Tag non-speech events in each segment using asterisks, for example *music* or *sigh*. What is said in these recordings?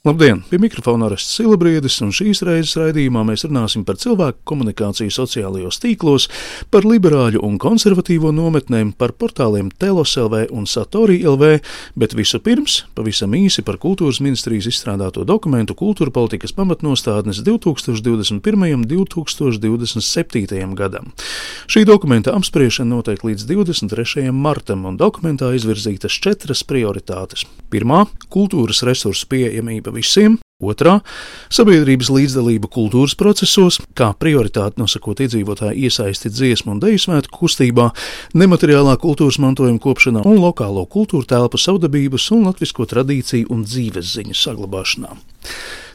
Labdien! Pie mikrofona Arests Silabriedis, un šīs reizes raidījumā mēs runāsim par cilvēku komunikāciju sociālajos tīklos, par liberāļu un konservatīvo nometnēm, par portāliem Telos LV un Satori LV, bet visu pirms pavisam īsi par kultūras ministrijas izstrādāto dokumentu kultūra politikas pamatnostādnes 2021. un 2027. gadam. Šī dokumenta apspriešana notiek līdz 23. martam, un dokumentā izvirzītas četras prioritātes. Pirmā - kultūras resursu pieejamība pieejamība visiem, otrā - sabiedrības līdzdalība kultūras procesos, kā prioritāte nosakot iedzīvotāju iesaisti dziesmu un deju svētku kustībā, nemateriālā kultūras mantojuma kopšanā un lokālo kultūra telpu savdabības un latvisko tradīciju un dzīves ziņu saglabāšanā.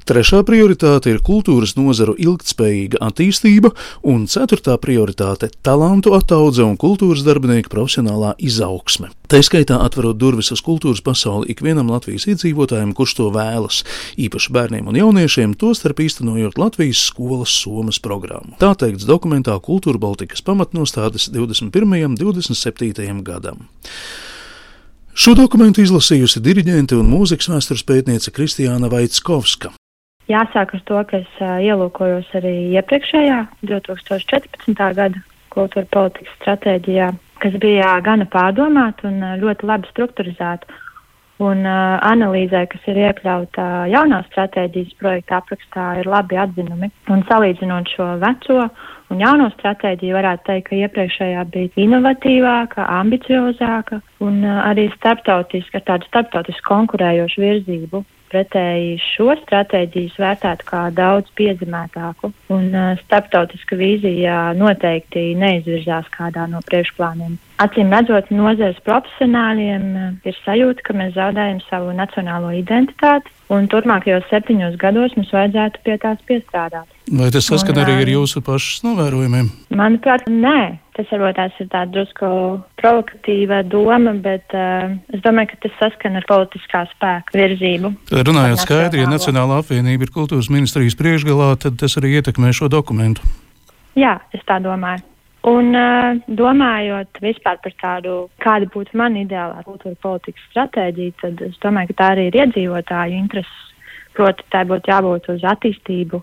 Trešā prioritāte ir kultūras nozaru ilgtspējīga attīstība, un ceturtā prioritāte - talantu ataudze un kultūras darbinieku profesionālā izaugsme. Tā skaitā atverot durvis uz kultūras pasauli ikvienam Latvijas iedzīvotājam, kurš to vēlas, īpaši bērniem un jauniešiem, tostarp īstenojot Latvijas skolas somas programmu. Tā teikts dokumentā Kultūra Baltikas pamatnostādes 21. un 27. gadam. Šo dokumentu izlasījusi diriģente un mūzikas vēstures pētniece Kristiāna Vaitskovska. Jāsāk ar to, ka es uh, ielūkojos arī iepriekšējā 2014. gada kultūra politikas stratēģijā, kas bija gana pārdomāta un uh, ļoti labi strukturizēta. Un uh, analīzē, kas ir iekļauta jaunā stratēģijas projekta aprakstā, ir labi atzinumi. Un salīdzinot šo veco un jauno stratēģiju, varētu teikt, ka iepriekšējā bija inovatīvāka, ambiciozāka un uh, arī starptautiska, ar tādu starptautisku konkurējošu virzību pretēji šo stratēģiju vērtētu kā daudz piezemētāku, un starptautiska vīzija noteikti neizvirzās kādā no priekšplāniem. Acīm redzot, nozares profesionāļiem ir sajūta, ka mēs zaudējam savu nacionālo identitāti, un turpmākajos septiņos gados mums vajadzētu pie tās piestrādāt. Vai tas saskan arī ar jūsu pašas novērojumiem? Manuprāt, nē. Tas varbūt tās ir tāda drusku provokatīva doma, bet uh, es domāju, ka tas saskan ar politiskā spēka virzību. Runājot skaidri, ja Nacionāla apvienība ir kultūras ministrijas priekšgalā, tad tas arī ietekmē šo dokumentu. Jā, es tā domāju. Un uh, domājot vispār par tādu, kāda būtu mana ideālā kultūra politikas stratēģija, tad es domāju, ka tā arī ir iedzīvotāju intereses. Proti, tā būtu jābūt uz attīstību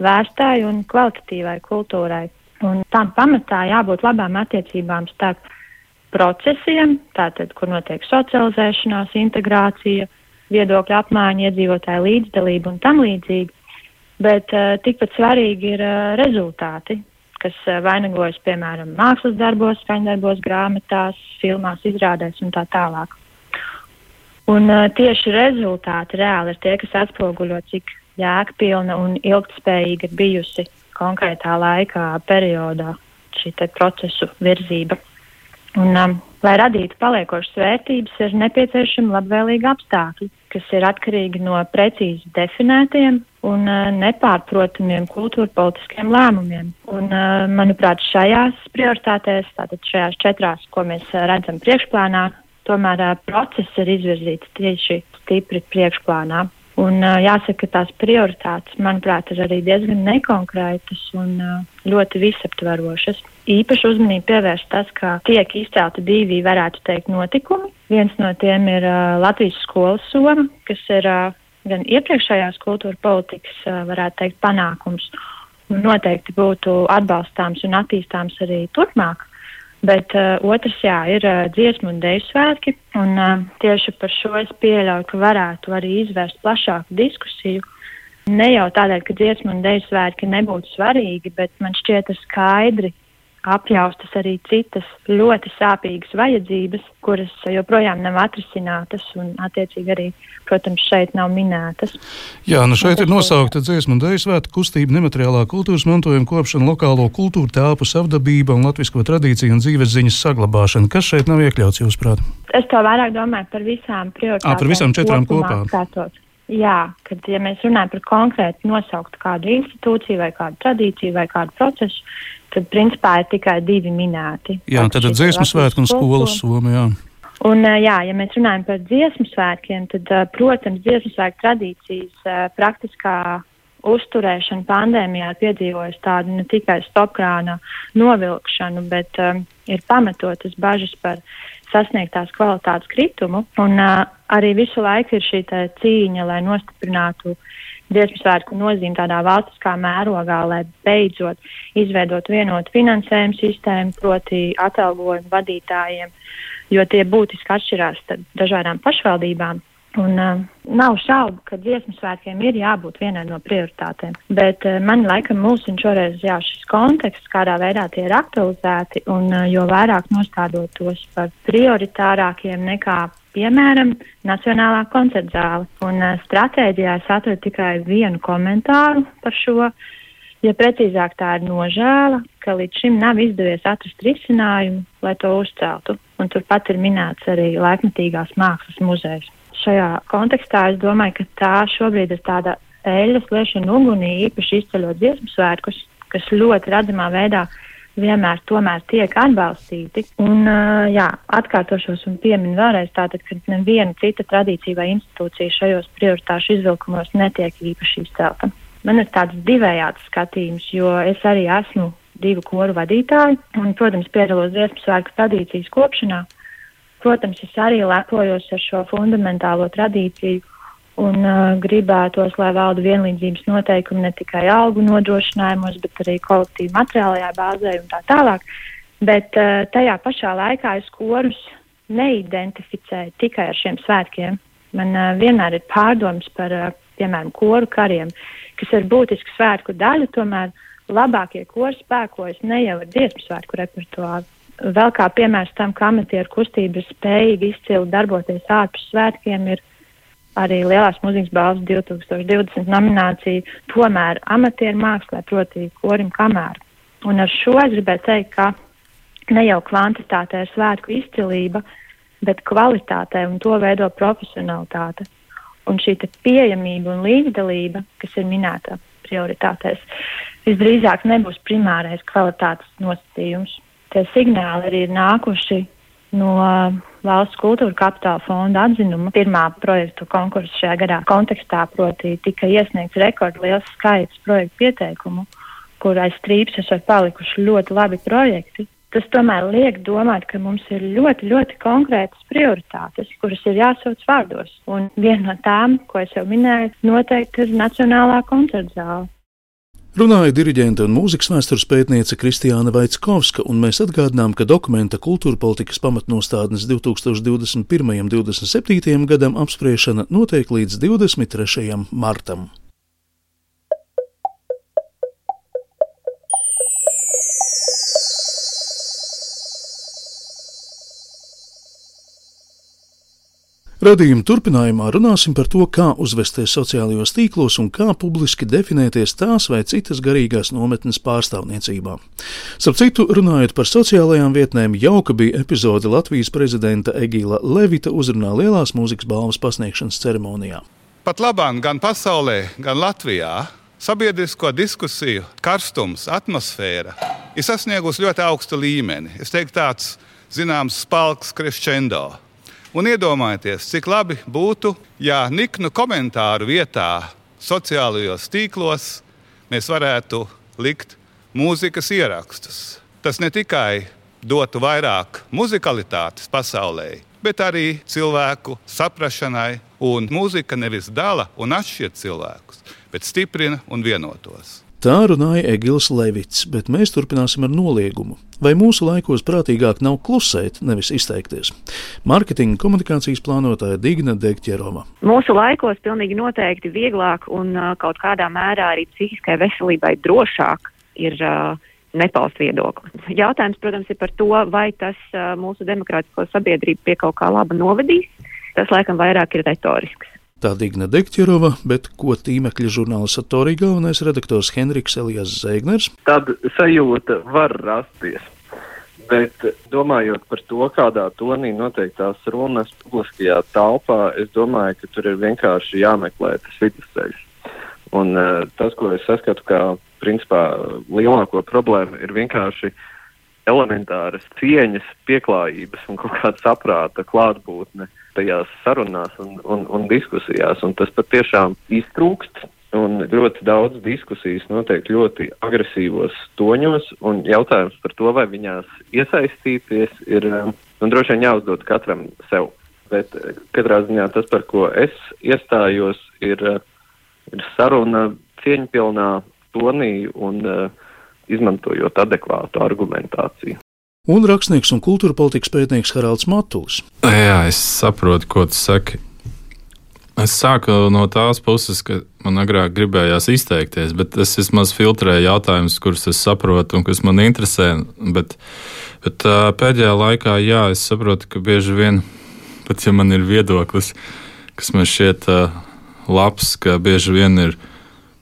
vērstai un kvalitatīvai kultūrai. Un tam pamatā jābūt labām attiecībām starp procesiem, tātad, kur notiek socializēšanās, integrācija, viedokļu apmaiņa, iedzīvotāju līdzdalība un tam līdzīgi. Bet uh, tikpat svarīgi ir uh, rezultāti, kas uh, vainagojas, piemēram, mākslas darbos, skaņdarbos, grāmatās, filmās, izrādēs un tā tālāk. Un uh, tieši rezultāti reāli ir tie, kas atspoguļo, cik jēgpilna un ilgtspējīga bijusi konkrētā laikā periodā šī procesu virzība. Un, um, lai radītu paliekošas vērtības, ir nepieciešami labvēlīgi apstākļi, kas ir atkarīgi no precīzi definētiem un uh, nepārprotamiem kultūra politiskiem lēmumiem. Un, uh, manuprāt, šajās prioritātēs, tātad šajās četrās, ko mēs uh, redzam priekšplānā, tomēr uh, process ir izvirzīts tieši stipri priekšplānā. Un, jāsaka, ka tās prioritātes, manuprāt, ir arī diezgan nekonkrētas un ļoti visaptverošas. Īpaši uzmanību pievērst tas, ka tiek izcelti divi, varētu teikt, notikumi. Viens no tiem ir Latvijas skolas soma, kas ir gan iepriekšējās kultūra politikas, varētu teikt, panākums. Un noteikti būtu atbalstāms un attīstāms arī turpmāk. Bet uh, otrs, jā, ir uh, dziesmu un dēļu svētki. Un, uh, tieši par šo es pieļauju, ka varētu arī izvērst plašāku diskusiju. Ne jau tādēļ, ka dziesmu un dēļu svētki nebūtu svarīgi, bet man šķiet, ka skaidri apjaustas arī citas ļoti sāpīgas vajadzības, kuras joprojām nav atrisinātas un, attiecīgi, arī, protams, šeit nav minētas. Jā, nu šeit ir nosaukta dziesmu un dēļu svētku kustība, nemateriālā kultūras mantojuma kopšana, lokālo kultūru telpu savdabība un latvisko tradīciju un dzīves ziņas saglabāšana. Kas šeit nav iekļauts, jūsuprāt? Es to vairāk domāju par visām prioritātēm. Par visām četrām kopā. Skatot. Jā, kad ja mēs runājam par konkrēti nosauktu kādu institūciju vai kādu tradīciju vai kādu procesu, tad principā ir tikai divi minēti. Jā, tad dziesmu svētku un skolas soma, jā. Un, jā, ja mēs runājam par dziesmu svētkiem, tad, protams, dziesmu svētku tradīcijas praktiskā uzturēšana pandēmijā ir piedzīvojusi tādu ne tikai stopkrāna novilkšanu, bet um, ir pamatotas bažas par sasniegtās kvalitātes kritumu. Un uh, arī visu laiku ir šī cīņa, lai nostiprinātu dziesmu svētku nozīmi tādā valstiskā mērogā, lai beidzot izveidot vienotu finansējumu sistēmu, proti atalgojumu vadītājiem, jo tie būtiski atšķirās dažādām pašvaldībām. Un, uh, nav šaubu, ka dziesmu svētkiem ir jābūt vienai no prioritātēm. Bet uh, man laikam mūsu šoreiz jā, šis konteksts, kādā veidā tie ir aktualizēti, un uh, jo vairāk nostādot tos par prioritārākiem nekā, piemēram, Nacionālā koncerta zāle. Un uh, stratēģijā es atradu tikai vienu komentāru par šo. Ja precīzāk tā ir nožēla, ka līdz šim nav izdevies atrast risinājumu, lai to uzceltu. Un turpat ir minēts arī laikmatīgās mākslas muzejs šajā kontekstā es domāju, ka tā šobrīd ir tāda eļļas liešana ugunī, īpaši izceļot dziesmu svētkus, kas ļoti redzamā veidā vienmēr tomēr tiek atbalstīti. Un, jā, atkārtošos un pieminu vēlreiz tātad, ka neviena cita tradīcija vai institūcija šajos prioritāšu izvilkumos netiek īpaši izcelta. Man ir tāds divējāds skatījums, jo es arī esmu divu koru vadītāji un, protams, piedalos dziesmu svētku tradīcijas kopšanā. Protams, es arī lepojos ar šo fundamentālo tradīciju un uh, gribētos, lai valda vienlīdzības noteikumi ne tikai algu nodrošinājumos, bet arī kolektīvu materiālajā bāzē un tā tālāk. Bet uh, tajā pašā laikā es korus neidentificēju tikai ar šiem svētkiem. Man uh, vienmēr ir pārdoms par, uh, piemēram, koru kariem, kas ir būtiska svētku daļa, tomēr labākie kori spēkojas ne jau ar dziesmu svētku repertuāru, Vēl kā piemērs tam, ka amatieru kustība ir spējīga izcili darboties ārpus svētkiem, ir arī Lielās mūzikas balvas 2020 nominācija tomēr amatieru mākslē, proti korim kamēr. Un ar šo es gribēju teikt, ka ne jau kvantitātē ir svētku izcilība, bet kvalitātē un to veido profesionalitāte. Un šī pieejamība un līdzdalība, kas ir minēta prioritātēs, visdrīzāk nebūs primārais kvalitātes nosacījums tie signāli arī ir nākuši no valsts kultūra kapitāla fonda atzinuma. Pirmā projektu konkursa šajā gadā kontekstā, proti, tika iesniegts rekordliels skaits projektu pieteikumu, kur aiz strīpas esot palikuši ļoti labi projekti. Tas tomēr liek domāt, ka mums ir ļoti, ļoti konkrētas prioritātes, kuras ir jāsauc vārdos. Un viena no tām, ko es jau minēju, noteikti ir Nacionālā koncerta zāle. Runāja diriģente un mūzikas vēstures pētniece Kristiāna Vaitskovska, un mēs atgādinām, ka dokumenta kultūra politikas pamatnostādnes 2021. un 2027. gadam apspriešana notiek līdz 23. martam. Radījuma turpinājumā runāsim par to, kā uzvesties sociālajos tīklos un kā publiski definēties tās vai citas garīgās nometnes pārstāvniecībā. Starp citu, runājot par sociālajām vietnēm, jauka bija epizode Latvijas prezidenta Egīla Levita uzrunā Lielās mūzikas balvas pasniegšanas ceremonijā. Pat labāk gan pasaulē, gan Latvijā sabiedrisko diskusiju karstums, atmosfēra ir sasniegusi ļoti augstu līmeni. Es teiktu, tāds zināms spēks crescendo. Un iedomājieties, cik labi būtu, ja niknu komentāru vietā sociālajos tīklos mēs varētu likt mūzikas ierakstus. Tas ne tikai dotu vairāk muzikalitātes pasaulē, bet arī cilvēku saprašanai. Un mūzika nevis dala un atšķir cilvēkus, bet stiprina un vienotos. Tā runāja Egils Levits, bet mēs turpināsim ar noliegumu. Vai mūsu laikos prātīgāk nav klusēt, nevis izteikties? Mārketinga komunikācijas plānotāja Digna Degķerova. Mūsu laikos pilnīgi noteikti vieglāk un kaut kādā mērā arī psihiskai veselībai drošāk ir uh, nepaust viedokli. Jautājums, protams, ir par to, vai tas uh, mūsu demokrātisko sabiedrību pie kaut kā laba novedīs. Tas laikam vairāk ir retorisks. Tā Digna Dekķerova, bet ko tīmekļa žurnāla satorī galvenais redaktors Henriks Elijas Zēgners? Tad sajūta var rasties. Bet domājot par to, kādā tonī noteiktās runas publiskajā telpā, es domāju, ka tur ir vienkārši jāmeklē tas vidusceļš. Un uh, tas, ko es saskatu kā principā lielāko problēmu, ir vienkārši elementāras cieņas, pieklājības un kaut kāda saprāta klātbūtne tajās sarunās un, un, un diskusijās. Un tas patiešām iztrūkst. Un ļoti daudz diskusijas notiek ļoti agresīvos toņos, un jautājums par to, vai viņās iesaistīties, ir nu, droši vien jāuzdod katram sev. Bet katrā ziņā tas, par ko es iestājos, ir, ir saruna cieņpilnā tonī un uh, izmantojot adekvātu argumentāciju. Un rakstnieks un kultūra politikas pētnieks Haralds Matulis. Jā, es saprotu, ko tu saki. Es sāku no tās puses, ka man agrāk gribējās izteikties, bet es vismaz filtrēju jautājumus, kurus es saprotu un kas man interesē. Bet, bet pēdējā laikā, jā, es saprotu, ka bieži vien, pat ja man ir viedoklis, kas man šķiet labs, ka bieži vien ir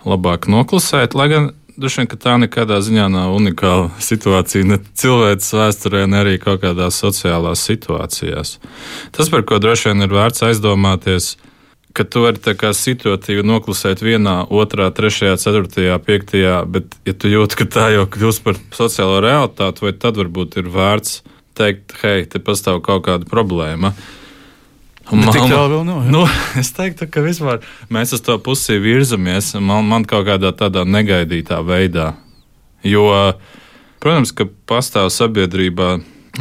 labāk noklusēt, lai gan Droši vien, ka tā nekādā ziņā nav unikāla *laughs* situācija ne cilvēces vēsturē, ne arī kaut kādās sociālās situācijās. Tas, par ko droši vien ir vērts aizdomāties, ka tu vari tā kā situatīvi noklusēt vienā, otrā, trešajā, ceturtajā, piektajā, bet, ja tu jūti, ka tā jau kļūst par sociālo realitāti, vai tad varbūt ir vērts teikt, hei, te pastāv kaut kāda problēma. Man, tik tālu vēl nav. Ja? Nu, *laughs* es teiktu, ka vispār mēs uz to pusi virzamies man, man kaut kādā tādā negaidītā veidā. Jo, protams, ka pastāv sabiedrībā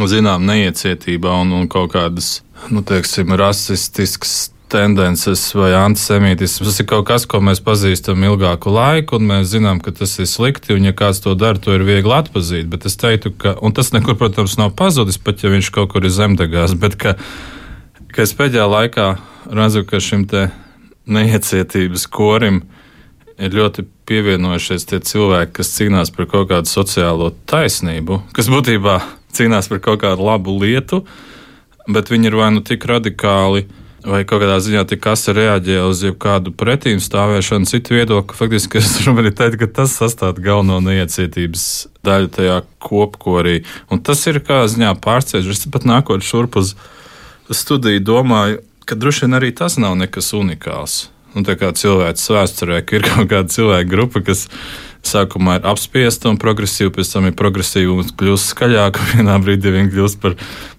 zinām neiecietība un, un kaut kādas, nu, teiksim, rasistiskas tendences vai antisemītisms. Tas ir kaut kas, ko mēs pazīstam ilgāku laiku, un mēs zinām, ka tas ir slikti. Un, ja kāds to dara, to ir viegli atpazīt. Bet es teiktu, ka tas nekur, protams, nav pazudis, pat ja viņš kaut kur ir zemdegās. Bet, ka, es pēdējā laikā redzu, ka šim neiecietības korim ir ļoti pievienojušies tie cilvēki, kas cīnās par kaut kādu sociālo taisnību, kas būtībā cīnās par kaut kādu labu lietu, bet viņi ir vai nu tik radikāli, vai kaut kādā ziņā tik asi reaģē uz jebkādu pretīm stāvēšanu, citu viedokli. Faktiski es varu teikt, ka tas sastāv galveno neiecietības daļu tajā kopkorī. Un tas ir kā ziņā pārsteidzoši. Pat nākot šurp uz studiju domāju, ka droši vien arī tas nav nekas unikāls. Nu, tā kā cilvēks vēsturē, ka ir *laughs* kaut kāda cilvēka grupa, kas sākumā ir apspiesta un progresīva, pēc tam ir progresīva un kļūst skaļāka. *laughs* Vienā brīdī viņa kļūst par,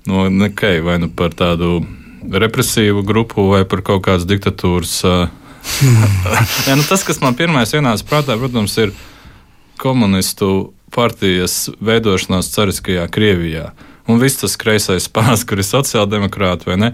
no, nu, nekei, vai nu par tādu represīvu grupu vai par kaut kādas diktatūras. *laughs* ja, nu, tas, kas man pirmais ienāca prātā, protams, ir komunistu partijas veidošanās cariskajā Krievijā un viss tas kreisais spāns, kur ir sociāldemokrāti vai ne.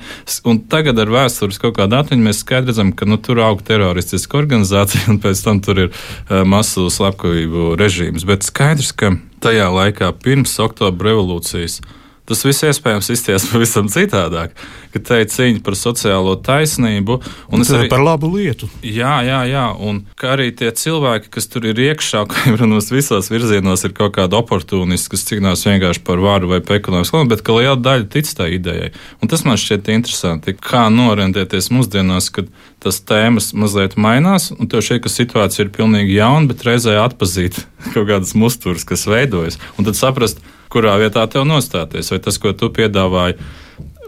Un tagad ar vēstures kaut kādu atmiņu mēs skaidri redzam, ka nu, tur aug teroristiska organizācija un pēc tam tur ir uh, masu slepkavību režīms. Bet skaidrs, ka tajā laikā pirms oktobra revolūcijas Tas viss iespējams izties *laughs* pavisam citādāk, kad te ir cīņa par sociālo taisnību. Un un arī par labu lietu. Jā, jā, jā. Un arī tie cilvēki, kas tur ir iekšā, *laughs* ka, protams, visos virzienos ir kaut kāda oportunisti, kas cīnās vienkārši par varu vai par ekonomisku labumu, bet ka liela daļa tic tai idejai. Un tas man šķiet interesanti, kā norentēties mūsdienās, kad tas tēmas mazliet mainās, un tev šķiet, ka situācija ir pilnīgi jauna, bet reizē atpazīt *laughs* kaut kādas musturs, kas veidojas. Un tad saprast, kurā vietā tev nostāties. Vai tas, ko tu piedāvāji,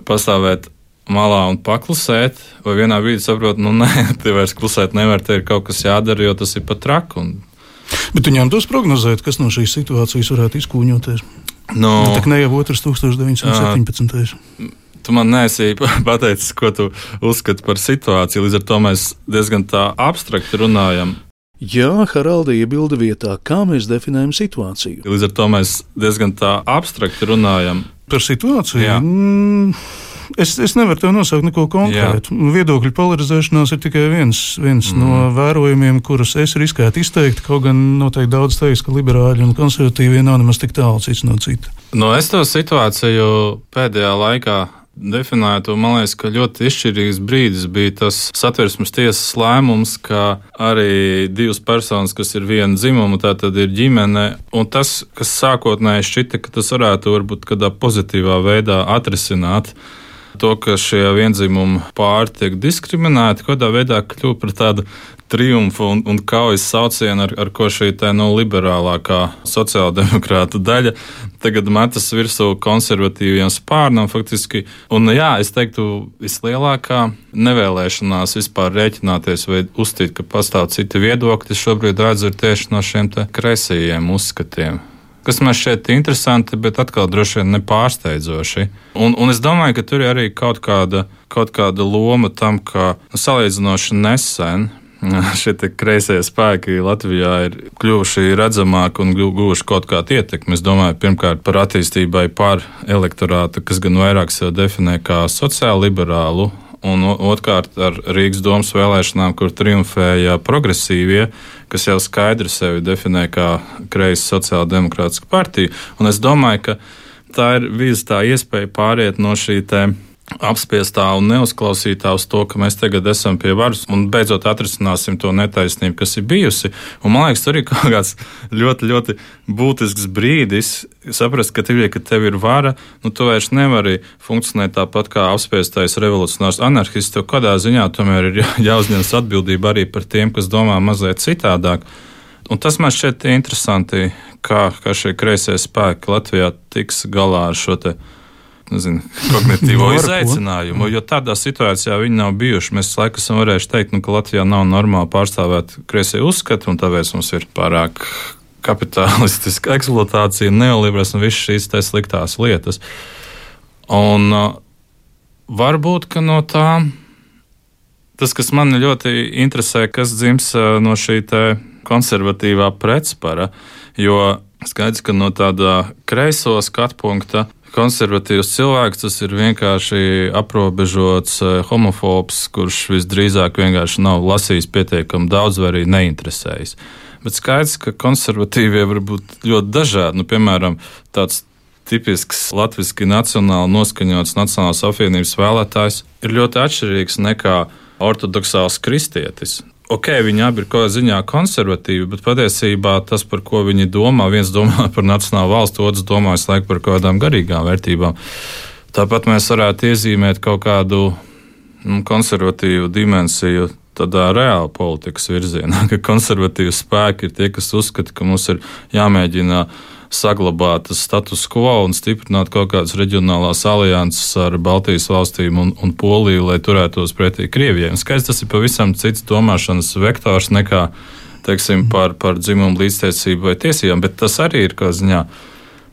pastāvēt malā un paklusēt, vai vienā brīdī saprot, nu nē, *laughs* te vairs klusēt nevar, te ir kaut kas jādara, jo tas ir pat traku. Un... Bet tu ņem tos prognozēt, kas no šīs situācijas varētu izkūņoties? No, nu, tā ne jau otrs 1917. Jā. Tu man nesi *laughs* pateicis, ko tu uzskati par situāciju. Līdz ar to mēs diezgan tā abstrakti runājam. Jā, Haralda iebilda vietā, kā mēs definējam situāciju. Līdz ar to mēs diezgan tā abstrakti runājam. Par situāciju? Jā. Mm. Es, es nevaru te nosaukt neko konkrētu. Jā. Viedokļu polarizēšanās ir tikai viens, viens mm. no vērojumiem, kurus es riskētu izteikt. Kaut gan noteikti daudz teiks, ka liberāļi un konservatīvie nav nemaz tik tālu cits no cita. No es to situāciju pēdējā laikā definētu, man liekas, ka ļoti izšķirīgs brīdis bija tas satversmes tiesas lēmums, ka arī divas personas, kas ir viena dzimuma, tā tad ir ģimene, un tas, kas sākotnēji šķita, ka tas varētu varbūt kādā pozitīvā veidā atrisināt to, ka šie vienzimumi pāri tiek diskriminēti, kādā veidā kļūt par tādu triumfu un, un kaujas saucienu, ar, ar ko šī tā no liberālākā sociāldemokrāta daļa tagad metas virsū konservatīviem spārnam faktiski. Un jā, es teiktu, vislielākā nevēlēšanās vispār rēķināties vai uzstīt, ka pastāv citi viedokļi, šobrīd redzu tieši no šiem kreisajiem uzskatiem. Kas man šķiet interesanti, bet atkal droši vien nepārsteidzoši. Un, un es domāju, ka tur ir arī kaut kāda, kaut kāda loma tam, ka nu, salīdzinoši nesen *laughs* šie kreisie spēki Latvijā ir kļuvuši redzamāki un guvuši kaut kādu ietekmi. Es domāju, pirmkārt par attīstībai par elektorātu, kas gan vairāk sevi definē kā sociāli liberālu. Un otrkārt, ar Rīgas domas vēlēšanām, kur triumfēja progresīvie, kas jau skaidri sevi definē kā kreisa sociāla demokrātiska partija. Un es domāju, ka tā ir bijusi tā iespēja pāriet no šī tēma apspiestā un neuzklausītā uz to, ka mēs tagad esam pie varas un beidzot atrisināsim to netaisnību, kas ir bijusi. Un, man liekas, tur ir *laughs* kaut kāds ļoti, ļoti būtisks brīdis saprast, ka tev, ka tev ir vara, nu tu vairs nevari funkcionēt tāpat kā apspiestais revolucionārs anarchists. Tev kādā ziņā tomēr ir *laughs* jāuzņemas atbildība arī par tiem, kas domā mazliet citādāk. Un tas man šķiet interesanti, kā, kā šie kreisie spēki Latvijā tiks galā ar šo te nezinu, kognitīvo izaicinājumu. Jo tādā situācijā viņi nav bijuši. Mēs laikam esam varējuši teikt, nu, ka Latvijā nav normāli pārstāvēt kreisie uzskati, un tāpēc mums ir pārāk kapitalistiska *laughs* eksploatācija, neoliberāls un visas šīs sliktās lietas. Un uh, varbūt no tā tas, kas man ļoti interesē, kas dzims uh, no šī konservatīvā pretspara, jo skaidrs, ka no tāda kreiso skatu punkta konservatīvs cilvēks, tas ir vienkārši aprobežots eh, homofobs, kurš visdrīzāk vienkārši nav lasījis pietiekami daudz vai arī neinteresējis. Bet skaidrs, ka konservatīvie var būt ļoti dažādi. Nu, piemēram, tāds tipisks latviešu nacionāli noskaņots Nacionālās apvienības vēlētājs ir ļoti atšķirīgs nekā ortodoksāls kristietis ok, viņi abi ir kaut kādā ziņā konservatīvi, bet patiesībā tas, par ko viņi domā, viens domā *laughs* par nacionālu valstu, otrs domā laiku par kaut kādām garīgām vērtībām. Tāpat mēs varētu iezīmēt kaut kādu nu, konservatīvu dimensiju tādā reāla politikas virzienā, *laughs* ka konservatīvi spēki ir tie, kas uzskata, ka mums ir jāmēģina saglabāt status quo un stiprināt kaut kādas reģionālās alianses ar Baltijas valstīm un, un Poliju, lai turētos pretī Krievijai. Skaidrs, tas ir pavisam cits domāšanas vektors nekā teiksim, par, par dzimumu līdztiesību vai tiesībām, bet tas arī ir kā ziņā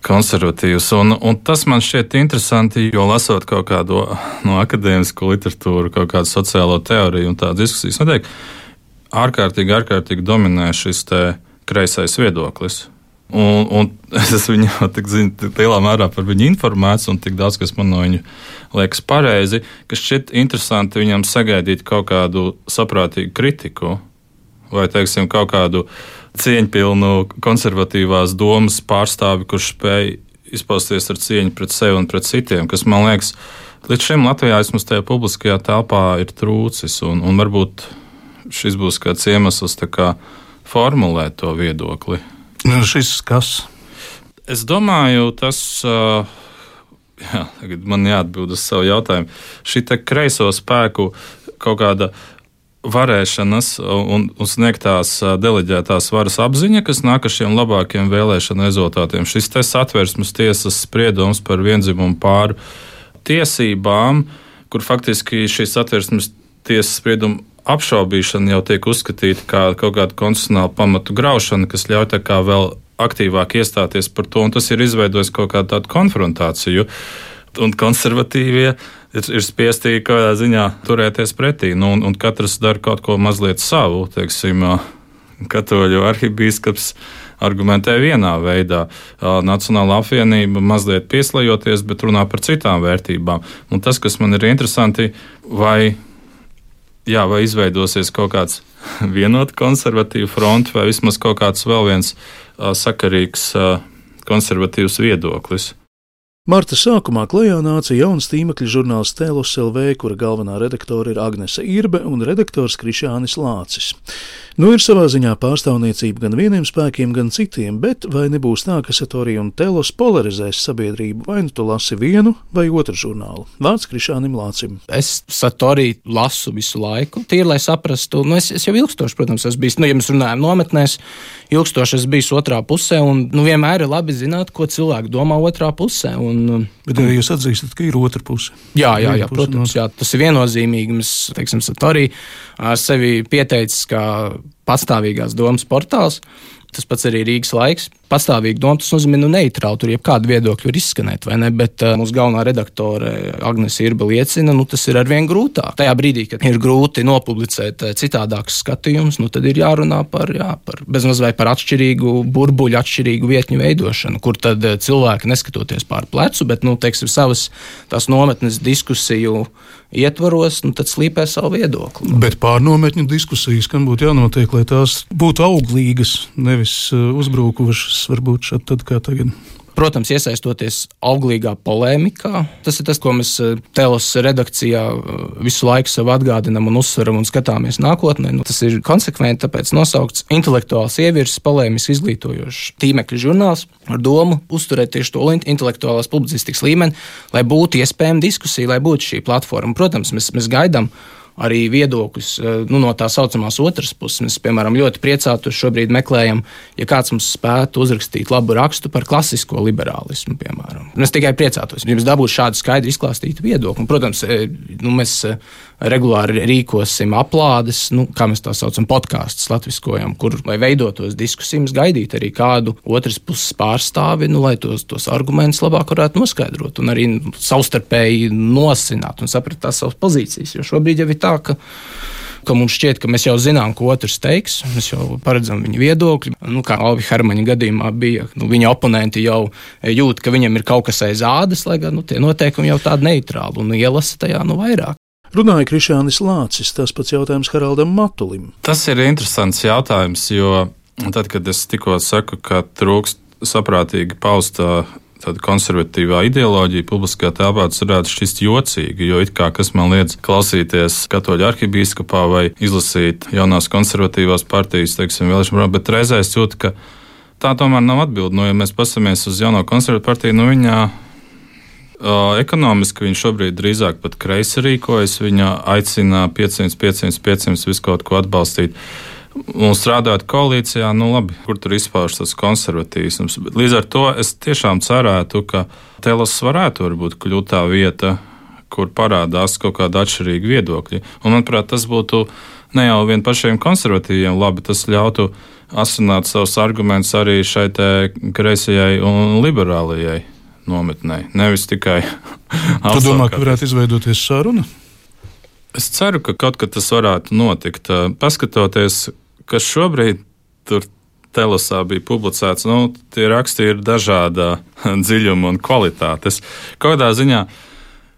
konservatīvs. Un, un tas man šķiet interesanti, jo lasot kaut kādu no akadēmisko literatūru, kaut kādu sociālo teoriju un tādas diskusijas, noteikti ārkārtīgi, ārkārtīgi dominē šis kreisais viedoklis. Un, un es esmu viņu tik, zinu, tik lielā mērā par viņu informēts, un tik daudz, kas man no viņa liekas pareizi, ka šķiet interesanti viņam sagaidīt kaut kādu saprātīgu kritiku vai, teiksim, kaut kādu cieņpilnu konservatīvās domas pārstāvi, kurš spēj izpausties ar cieņu pret sevi un pret citiem, kas man liekas, līdz šim Latvijā vismaz tajā publiskajā telpā ir trūcis, un, un varbūt šis būs kāds iemesls kā formulēt to viedokli. Nu, šis kas? Es domāju, tas. Uh, *laughs* jā, man jāatbild uz savu jautājumu. Šī kreiso spēku kaut kāda varēšanas un, un sniegtās deleģētās varas apziņa, kas nāk ar šiem labākiem vēlēšanu rezultātiem. Šis te satversmes tiesas spriedums par vienzimumu pāru tiesībām, kur faktiski šīs satversmes tiesas spriedumu apšaubīšana jau tiek uzskatīta kā kaut kāda konstitucionāla pamatu graušana, kas ļauj tā kā vēl aktīvāk iestāties par to, un tas ir izveidojis kaut kādu tādu konfrontāciju. Un konservatīvie ir, ir spiesti kādā ziņā turēties pretī, nu, un, un katrs dara kaut ko mazliet savu. Teiksim, katoļu arhibīskaps argumentē vienā veidā. Nacionāla apvienība mazliet pieslējoties, bet runā par citām vērtībām. Un tas, kas man ir interesanti, vai jā, vai izveidosies kaut kāds *laughs* vienota konservatīva fronte, vai vismaz kaut kāds vēl viens uh, sakarīgs uh, konservatīvs viedoklis. Marta sākumā klajā nāca jauns tīmekļa žurnāls Tēlos LV, kura galvenā redaktore ir Agnese Irbe un redaktors Krišānis Lācis. Nu, ir savā ziņā pārstāvniecība gan vieniem spēkiem, gan citiem, bet vai nebūs tā, ka Satorija un Telos polarizēs sabiedrību, vai nu tu lasi vienu vai otru žurnālu? Vārds Krišānim Lācim. Es Satoriju lasu visu laiku, tīri lai saprastu, nu, es, es jau ilgstoši, protams, esmu bijis, nu, ja mēs runājam nometnēs, ilgstoši esmu bijis otrā pusē, un nu, vienmēr ir labi zināt, ko cilvēki domā otrā pusē. Un, bet arī jūs atzīstat, ka ir otra puse. Jā, jā, jā protams, jā, tas ir viennozīmīgi. Mēs, teiksim, Satorija sevi pieteicis kā pastāvīgās domas portāls. Tas pats arī Rīgas laiks. Pastāvīgi doma, tas nozīmē, nu, neitrāli tur jebkāda viedokļa var izskanēt, vai ne? Bet uh, mūsu galvenā redaktore Agnese Irba liecina, nu, tas ir arvien grūtāk. Tajā brīdī, kad ir grūti nopublicēt uh, citādākus skatījumus, nu, tad ir jārunā par, jā, par bezmazliet par atšķirīgu burbuļu, atšķirīgu vietņu veidošanu, kur tad cilvēki neskatoties pār plecu, bet, nu, teiksim, savas tās nometnes diskusiju ietvaros, nu, tad slīpē savu viedokli. Bet pārnometņu diskusijas, kam būtu jānotiek, lai tās būtu auglīgas, nevis uzbrukušas, varbūt šādi tad kā tagad. Protams, iesaistoties auglīgā polēmikā. Tas ir tas, ko mēs Telos redakcijā visu laiku sev atgādinām un uzsveram un skatāmies nākotnē. Nu, tas ir konsekventi, tāpēc nosaukts intelektuāls ievirs, polēmisks, izglītojošs tīmekļa žurnāls ar domu uzturēt tieši to intelektuālās publicistikas līmeni, lai būtu iespējama diskusija, lai būtu šī platforma. Protams, mēs, mēs gaidām arī viedokļus eh, nu, no tā saucamās otras puses. Mēs, piemēram, ļoti priecātos šobrīd meklējam, ja kāds mums spētu uzrakstīt labu rakstu par klasisko liberālismu, piemēram. Mēs tikai priecātos, ja jums dabūtu šādu skaidru izklāstītu viedokli. Un, protams, eh, nu, mēs eh, regulāri rīkosim aplādes, nu, kā mēs tā saucam, podkāstus latviskojam, kur, lai veidotos diskusijas, gaidīt arī kādu otras puses pārstāvi, nu, lai tos, tos argumentus labāk varētu noskaidrot un arī savstarpēji nosināt un saprast tās savas pozīcijas. Jo šobrīd jau ir tā, ka ka mums šķiet, ka mēs jau zinām, ko otrs teiks. Mēs jau paredzam viņa viedokli. Nu, kā Alvi Hermaņa gadījumā bija, nu, viņa oponenti jau jūt, ka viņam ir kaut kas aiz ādas, lai gan nu, tie noteikumi jau tādi neitrāli un ielasa tajā nu vairāk. Runāja Krišānis Lācis, tas pats jautājums Haraldam Matulim. Tas ir interesants jautājums, jo tad, kad es tikko saku, ka trūkst saprātīgi paustā tāda konservatīvā ideoloģija publiskajā telpā, tas varētu šķist jocīgi, jo it kā kas man liedz klausīties katoļu arhibīskapā vai izlasīt jaunās konservatīvās partijas, teiksim, vēlēšanu, bet reizē es jūtu, ka tā tomēr nav atbilde. Nu, ja mēs paskatāmies uz jauno konservatīvu partiju, nu viņā Uh, ekonomiski viņš šobrīd drīzāk pat kreisi rīkojas. Viņa aicina 500, 500, 500 visu kaut ko atbalstīt. Un strādāt koalīcijā, nu labi, kur tur izpaužas tas konservatīvs. Līdz ar to es tiešām cerētu, ka Telas varētu varbūt kļūt tā vieta, kur parādās kaut kāda atšķirīga viedokļa. Un, manuprāt, tas būtu ne jau vien pašiem konservatīviem labi, tas ļautu asināt savus argumentus arī šai kreisajai un liberālajai nometnē. Nevis tikai. *laughs* Tu domā, ka varētu izveidoties saruna? Es ceru, ka kaut kad tas varētu notikt. Paskatoties, kas šobrīd tur telesā bija publicēts, nu, tie raksti ir dažāda *laughs* dziļuma un kvalitātes. Kādā ziņā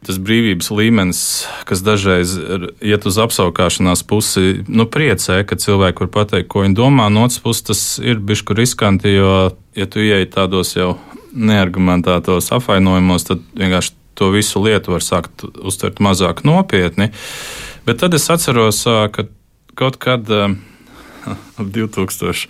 tas brīvības līmenis, kas dažreiz iet uz apskaukšanās pusi, nu, priecē, ka cilvēki var pateikt, ko viņi domā. No otras puses, tas ir bijis riskanti, jo, ja tu ieej tādos jau neargumentētos apvainojumos, tad vienkārši to visu lietu var sākt uztvert mazāk nopietni. Bet tad es atceros, ka kaut kad ap 2004.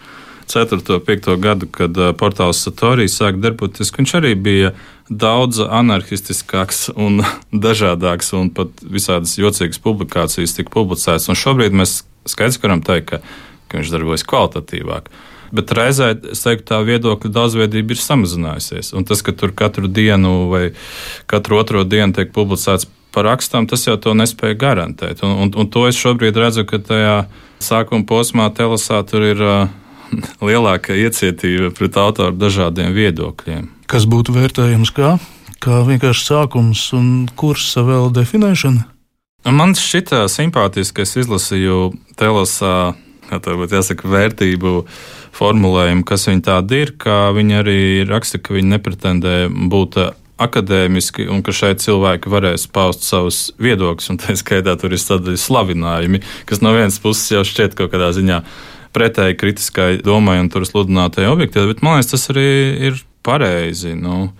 un 2005. gadu, kad portāls Satorijas sāka darboties, viņš arī bija daudz anarchistiskāks un *laughs* dažādāks, un pat visādas jocīgas publikācijas tika publicētas. Un šobrīd mēs skaidrs varam teikt, ka, ka viņš darbojas kvalitatīvāk. Bet reizē teiktu, tā viedokļa daudzveidība ir samazinājusies. Un tas, ka tur katru dienu vai katru otro dienu tiek publicēts par rakstām, tas jau to nespēja garantēt. Un, un, un to es šobrīd redzu, ka tajā sākuma posmā telesā tur ir uh, *laughs* lielāka iecietība pret autoru dažādiem viedokļiem. Kas būtu vērtējams kā? Kā vienkārši sākums un kursa vēl definēšana? Man šķita simpātiski, ka es izlasīju telesā, tā varbūt jāsaka, vērtību formulējumu, kas viņi tādi ir, ka viņi arī raksta, ka viņi nepretendē būt akadēmiski, un ka šeit cilvēki varēs paust savus viedokļus, un tā skaitā tur ir tādi slavinājumi, kas no vienas puses jau šķiet kaut kādā ziņā pretēji kritiskai domai un tur sludinātai objektīvai, bet man liekas, tas arī ir pareizi. Nu,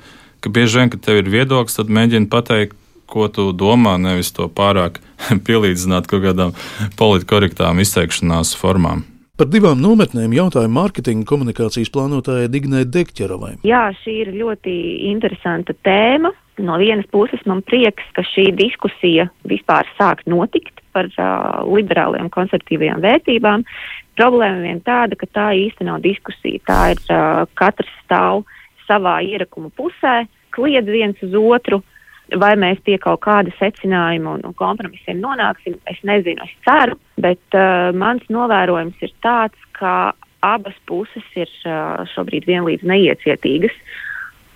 ka bieži vien, kad tev ir viedoklis, tad mēģini pateikt, ko tu domā, nevis to pārāk *laughs* pielīdzināt kaut kādām politkorektām izteikšanās formām. Par divām nometnēm jautāja mārketinga komunikācijas plānotāja Dignai Dekķerovai. Jā, šī ir ļoti interesanta tēma. No vienas puses man prieks, ka šī diskusija vispār sāk notikt par uh, liberālajām konservatīvajām vērtībām. Problēma vien tāda, ka tā īsti nav diskusija. Tā ir uh, katrs stāv savā ierakuma pusē, kliedz viens uz otru. Vai mēs pie kaut kāda secinājuma un, un kompromisiem nonāksim, es nezinu, es ceru, bet uh, mans novērojums ir tāds, ka abas puses ir uh, šobrīd vienlīdz neiecietīgas.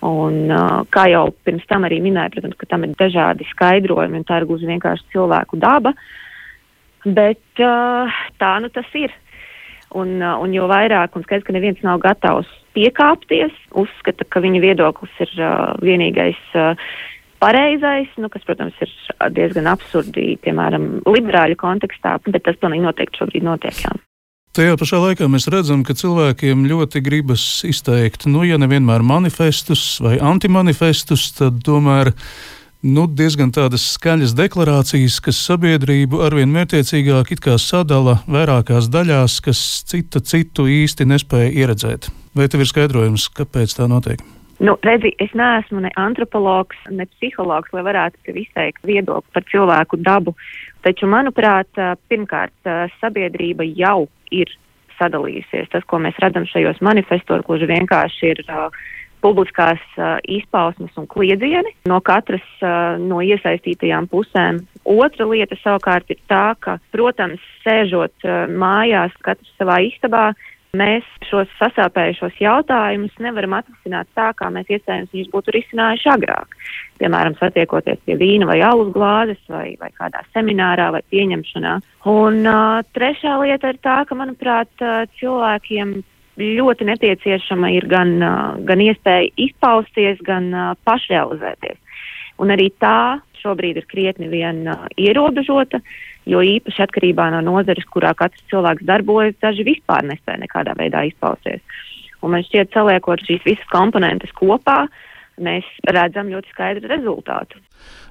Un, uh, kā jau pirms tam arī minēju, protams, ka tam ir dažādi skaidrojumi, un tā ir gluži vienkārši cilvēku daba. Bet uh, tā nu tas ir. Un, uh, un jo vairāk, un skaidrs, ka neviens nav gatavs piekāpties, uzskata, ka viņa viedoklis ir uh, vienīgais uh, pareizais, nu, kas, protams, ir diezgan absurdi, piemēram, liberāļu kontekstā, bet tas pilnīgi noteikti šobrīd notiek. Jā. Tajā pašā laikā mēs redzam, ka cilvēkiem ļoti gribas izteikt, nu, ja nevienmēr manifestus vai antimanifestus, tad tomēr nu, diezgan tādas skaļas deklarācijas, kas sabiedrību arvien mērķiecīgāk sadala vairākās daļās, kas cita citu īsti nespēja ieredzēt. Vai tev ir skaidrojums, kāpēc tā notiek? Nu, redzi, es neesmu ne antropologs, ne psihologs, lai varētu izteikt viedokli par cilvēku dabu. Taču, manuprāt, pirmkārt, sabiedrība jau ir sadalījusies. Tas, ko mēs redzam šajos manifestos, gluži vienkārši ir uh, publiskās uh, izpausmes un kliedzieni no katras uh, no iesaistītajām pusēm. Otra lieta savukārt ir tā, ka, protams, sēžot uh, mājās, katrs savā istabā, mēs šos sasāpējušos jautājumus nevaram atrisināt tā, kā mēs iespējams viņus būtu risinājuši agrāk. Piemēram, satiekoties pie vīna vai alus glāzes vai, vai kādā seminārā vai pieņemšanā. Un uh, trešā lieta ir tā, ka, manuprāt, uh, cilvēkiem ļoti nepieciešama ir gan, uh, gan iespēja izpausties, gan uh, pašrealizēties. Un arī tā šobrīd ir krietni vien uh, ierobežota. Uh, jo īpaši atkarībā no nozares, kurā katrs cilvēks darbojas, daži vispār nespēja nekādā veidā izpausties. Un man šķiet, saliekot šīs visas komponentes kopā, mēs redzam ļoti skaidru rezultātu.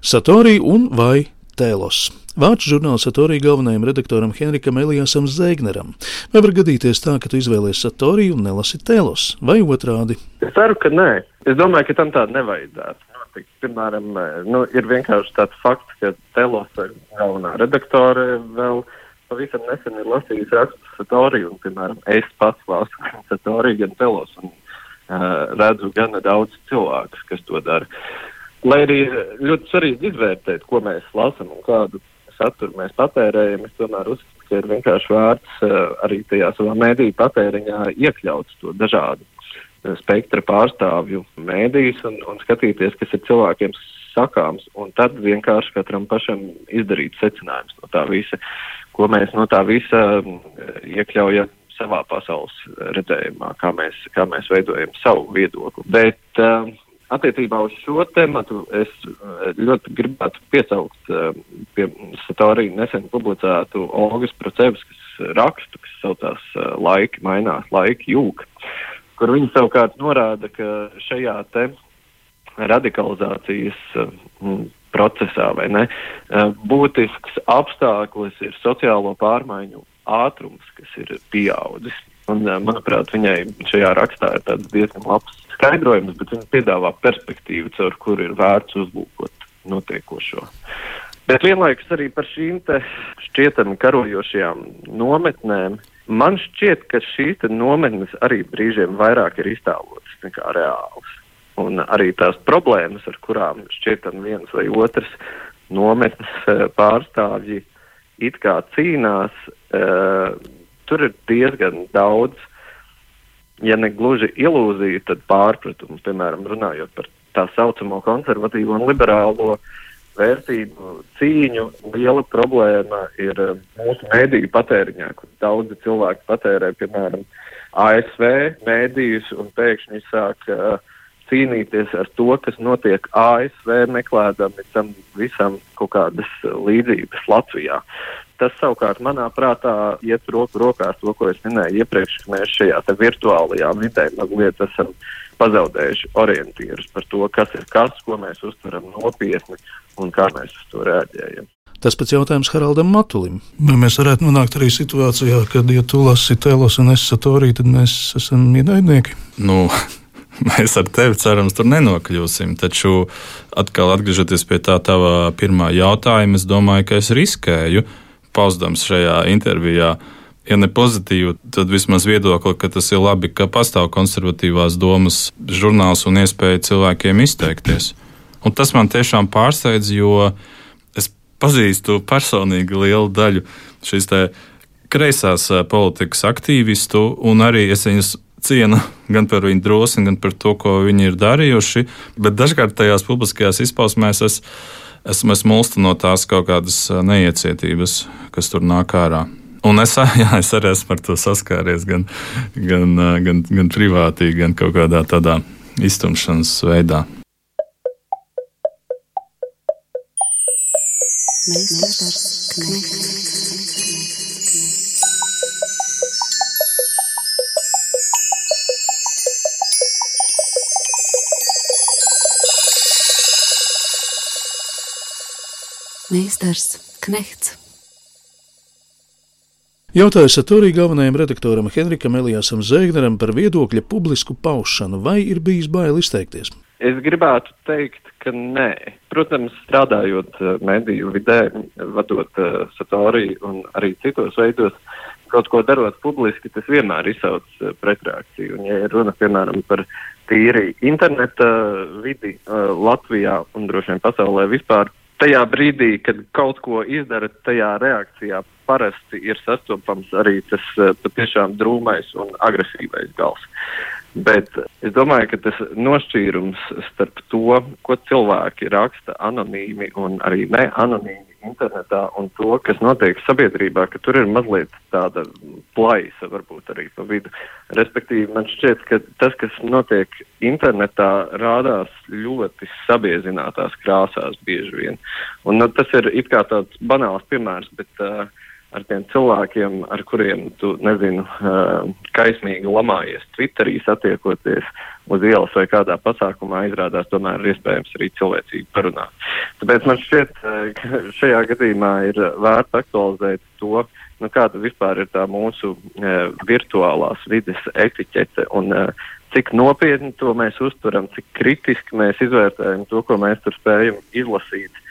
Satorī un vai Tēlos. Vācu žurnāla Satorī galvenajam redaktoram Henrikam Elijasam Zēgneram. Vai var gadīties tā, ka tu izvēlies Satorī un nelasi Tēlos, vai otrādi? Es ceru, ka nē. Es domāju, ka tam tādu nevajadzētu notikt. Piemēram, nu, ir vienkārši tāds fakts, ka Telos galvenā redaktore vēl pavisam nesen ir lasījusi rakstu Satoriju, un, piemēram, es pats lasu gan *laughs* Satoriju, gan Telos, un uh, redzu gana daudz cilvēku, kas to dara. Lai arī ļoti svarīgi izvērtēt, ko mēs lasām un kādu saturu mēs patērējam, es tomēr uzskatu, ka ir vienkārši vērts uh, arī tajā savā mēdīju patēriņā iekļaut to dažādu spektra pārstāvju mēdījus un, un skatīties, kas ir cilvēkiem sakāms, un tad vienkārši katram pašam izdarīt secinājumus no tā visa, ko mēs no tā visa iekļaujam savā pasaules redzējumā, kā mēs, kā mēs veidojam savu viedokli. Bet uh, attiecībā uz šo tematu es ļoti gribētu piesaukt uh, pie Satorija nesen publicētu Olgas Procevskas rakstu, kas saucās uh, Laiki mainās, laiki jūka kur viņi savukārt norāda, ka šajā te radikalizācijas mm, procesā ne, eh, būtisks apstākļus ir sociālo pārmaiņu ātrums, kas ir pieaudzis. Un, eh, manuprāt, viņai šajā rakstā ir diezgan labs skaidrojums, bet viņa piedāvā perspektīvu, caur kuru ir vērts uzlūkot notiekošo. Bet vienlaikus arī par šīm šķietami karojošajām nometnēm Man šķiet, ka šīs nometnes arī brīžiem vairāk ir iztēlotas nekā reālas. Un arī tās problēmas, ar kurām šķietam viens vai otrs nometnes eh, pārstāvji it kā cīnās, uh, tur ir diezgan daudz, ja ne gluži ilūziju, tad pārpratumu. Piemēram, runājot par tā saucamo konservatīvo un liberālo uh, vērtību cīņu liela problēma ir eh, mūsu mēdīju patēriņā, kur daudzi cilvēki patērē, piemēram, ASV mēdījus un pēkšņi sāk uh, cīnīties ar to, kas notiek ASV, meklēdami tam visam kaut kādas līdzības Latvijā. Tas savukārt manā prātā iet roku rokās to, ko es minēju iepriekš, ka mēs šajā virtuālajā vidē mazliet esam pazaudējuši orientierus par to, kas ir kas, ko mēs uztveram nopietni un kā mēs uz to reaģējam. Tas pats jautājums Haraldam Matulim. Vai mēs varētu nonākt arī situācijā, kad, ja tu lasi tēlos un es satorīju, tad mēs esam ienaidnieki? Nu. *laughs* Mēs ar tevi cerams, tur nenokļūsim. Taču, atkal atgriežoties pie tā tava pirmā jautājuma, es domāju, ka es riskēju, paustams šajā intervijā, ja ne pozitīvu, tad vismaz viedokli, ka tas ir labi, ka pastāv konservatīvās domas žurnāls un iespēja cilvēkiem izteikties. Un tas man tiešām pārsteidz, jo es pazīstu personīgi lielu daļu šīs kreisās politikas aktīvistu, un arī es viņus cienu *laughs* gan par viņu drosmi, gan par to, ko viņi ir darījuši. Bet dažkārt tajās publiskajās izpausmēs es esmu es mulsta no tās kaut kādas neiecietības, kas tur nāk ārā. Un es, jā, es arī esmu ar to saskāries gan, gan, gan, gan privātī, gan kaut kādā tādā iztumšanas veidā. Meistars Knechts. Meistars Knechts. Jautājums Satorī galvenajam redaktoram Henrikam Elijasam Zēgneram par viedokļa publisku paušanu, vai ir bijis bail izteikties? Es gribētu teikt, ka nē. Protams, strādājot eh, mediju vidē, vadot uh, satoriju un arī citos veidos, kaut ko darot publiski, tas vienmēr izsauc uh, pretreakciju. Un, ja ir runa, piemēram, par tīri interneta vidi uh, Latvijā un droši vien pasaulē vispār, tajā brīdī, kad kaut ko izdara, tajā reakcijā parasti ir sastopams arī tas patiešām drūmais un agresīvais gals. Bet es domāju, ka tas nošķīrums starp to, ko cilvēki raksta anonīmi un arī neanonīmi internetā, un to, kas notiek sabiedrībā, ka tur ir mazliet tāda plaisa, varbūt arī pa vidu. Respektīvi, man šķiet, ka tas, kas notiek internetā, rādās ļoti sabiezinātās krāsās bieži vien. Un, nu, tas ir it kā tāds banāls piemērs, bet uh, ar tiem cilvēkiem, ar kuriem tu, nezinu, kaismīgi lamājies Twitterī, satiekoties uz ielas vai kādā pasākumā, izrādās tomēr ir iespējams arī cilvēcīgi parunāt. Tāpēc man šķiet, ka *laughs* šajā gadījumā ir vērts aktualizēt to, nu, kāda vispār ir tā mūsu virtuālās vides etiķete un cik nopietni to mēs uztveram, cik kritiski mēs izvērtējam to, ko mēs tur spējam izlasīt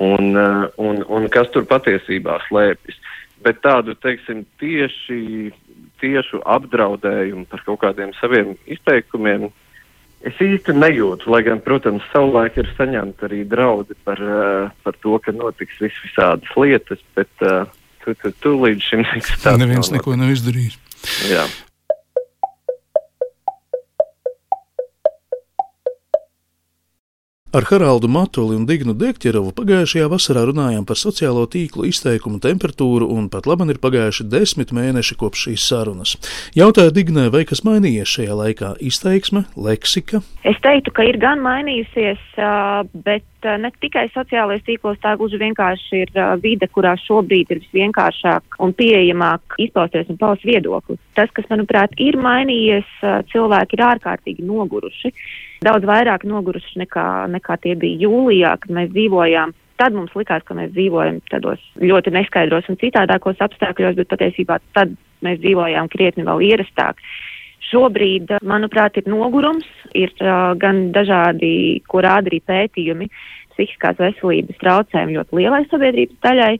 un, un, un kas tur patiesībā slēpjas bet tādu, teiksim, tieši, tiešu apdraudējumu par kaut kādiem saviem izteikumiem es īsti nejūtu. Lai gan, protams, savulaik ir saņemti arī draudi par, uh, par to, ka notiks vis visādas lietas, bet uh, tu, tu, tu līdz šim nekas tāds. Neviens neko nav izdarījis. Jā. Ar Haraldu Matuli un Dignu Dekķerovu pagājušajā vasarā runājām par sociālo tīklu izteikumu temperatūru, un pat labi ir pagājuši desmit mēneši kopš šīs sarunas. Jautāju Dignai, vai kas mainījies šajā laikā - izteiksme, leksika? Es teiktu, ka ir gan mainījusies, bet ne tikai sociālajos tīklos, tā gluži vienkārši ir vide, kurā šobrīd ir visvienkāršāk un pieejamāk izpausties un paust viedokli. Tas, kas, manuprāt, ir mainījies, cilvēki ir ārkārtīgi noguruši daudz vairāk noguruši nekā, nekā tie bija jūlijā, kad mēs dzīvojām. Tad mums likās, ka mēs dzīvojam tādos ļoti neskaidros un citādākos apstākļos, bet patiesībā tad mēs dzīvojām krietni vēl ierastāk. Šobrīd, manuprāt, ir nogurums, ir uh, gan dažādi, ko rāda arī pētījumi, psihiskās veselības traucējumi ļoti lielai sabiedrības daļai.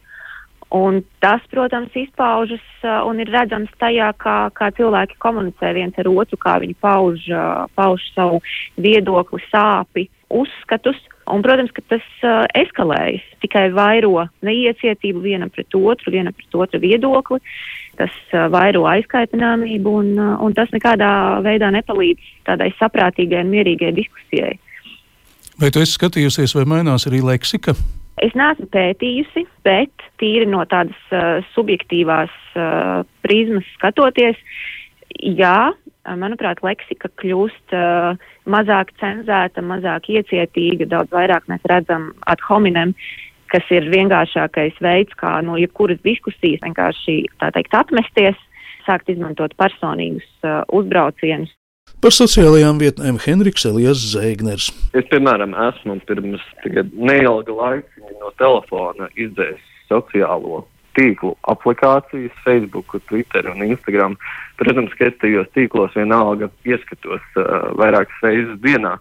Un tas, protams, izpaužas uh, un ir redzams tajā, kā, kā cilvēki komunicē viens ar otru, kā viņi pauž, uh, pauž savu viedokli, sāpi, uzskatus. Un, protams, ka tas uh, eskalējas, tikai vairo neiecietību vienam pret otru, vienam pret otru viedokli. Tas vairo aizkaitināmību, un, un tas nekādā veidā nepalīdz tādai saprātīgai un mierīgai diskusijai. Vai tu esi skatījusies, vai mainās arī leksika? Es neesmu pētījusi, bet tīri no tādas uh, subjektīvās uh, prizmas skatoties, jā, manuprāt, leksika kļūst uh, mazāk cenzēta, mazāk iecietīga, daudz vairāk mēs redzam ad hominem, kas ir vienkāršākais veids, kā no jebkuras diskusijas vienkārši tā teikt atmesties, sākt izmantot personīgus uh, uzbraucienus. Par sociālajām vietnēm Henriks Elijas Zēgners. Es, piemēram, esmu pirms neilga laika no telefona izdzēsis sociālo tīklu aplikācijas, Facebook, Twitter un Instagram. Protams, ka es tajos tīklos vienalga ieskatos uh, vairākas reizes dienā,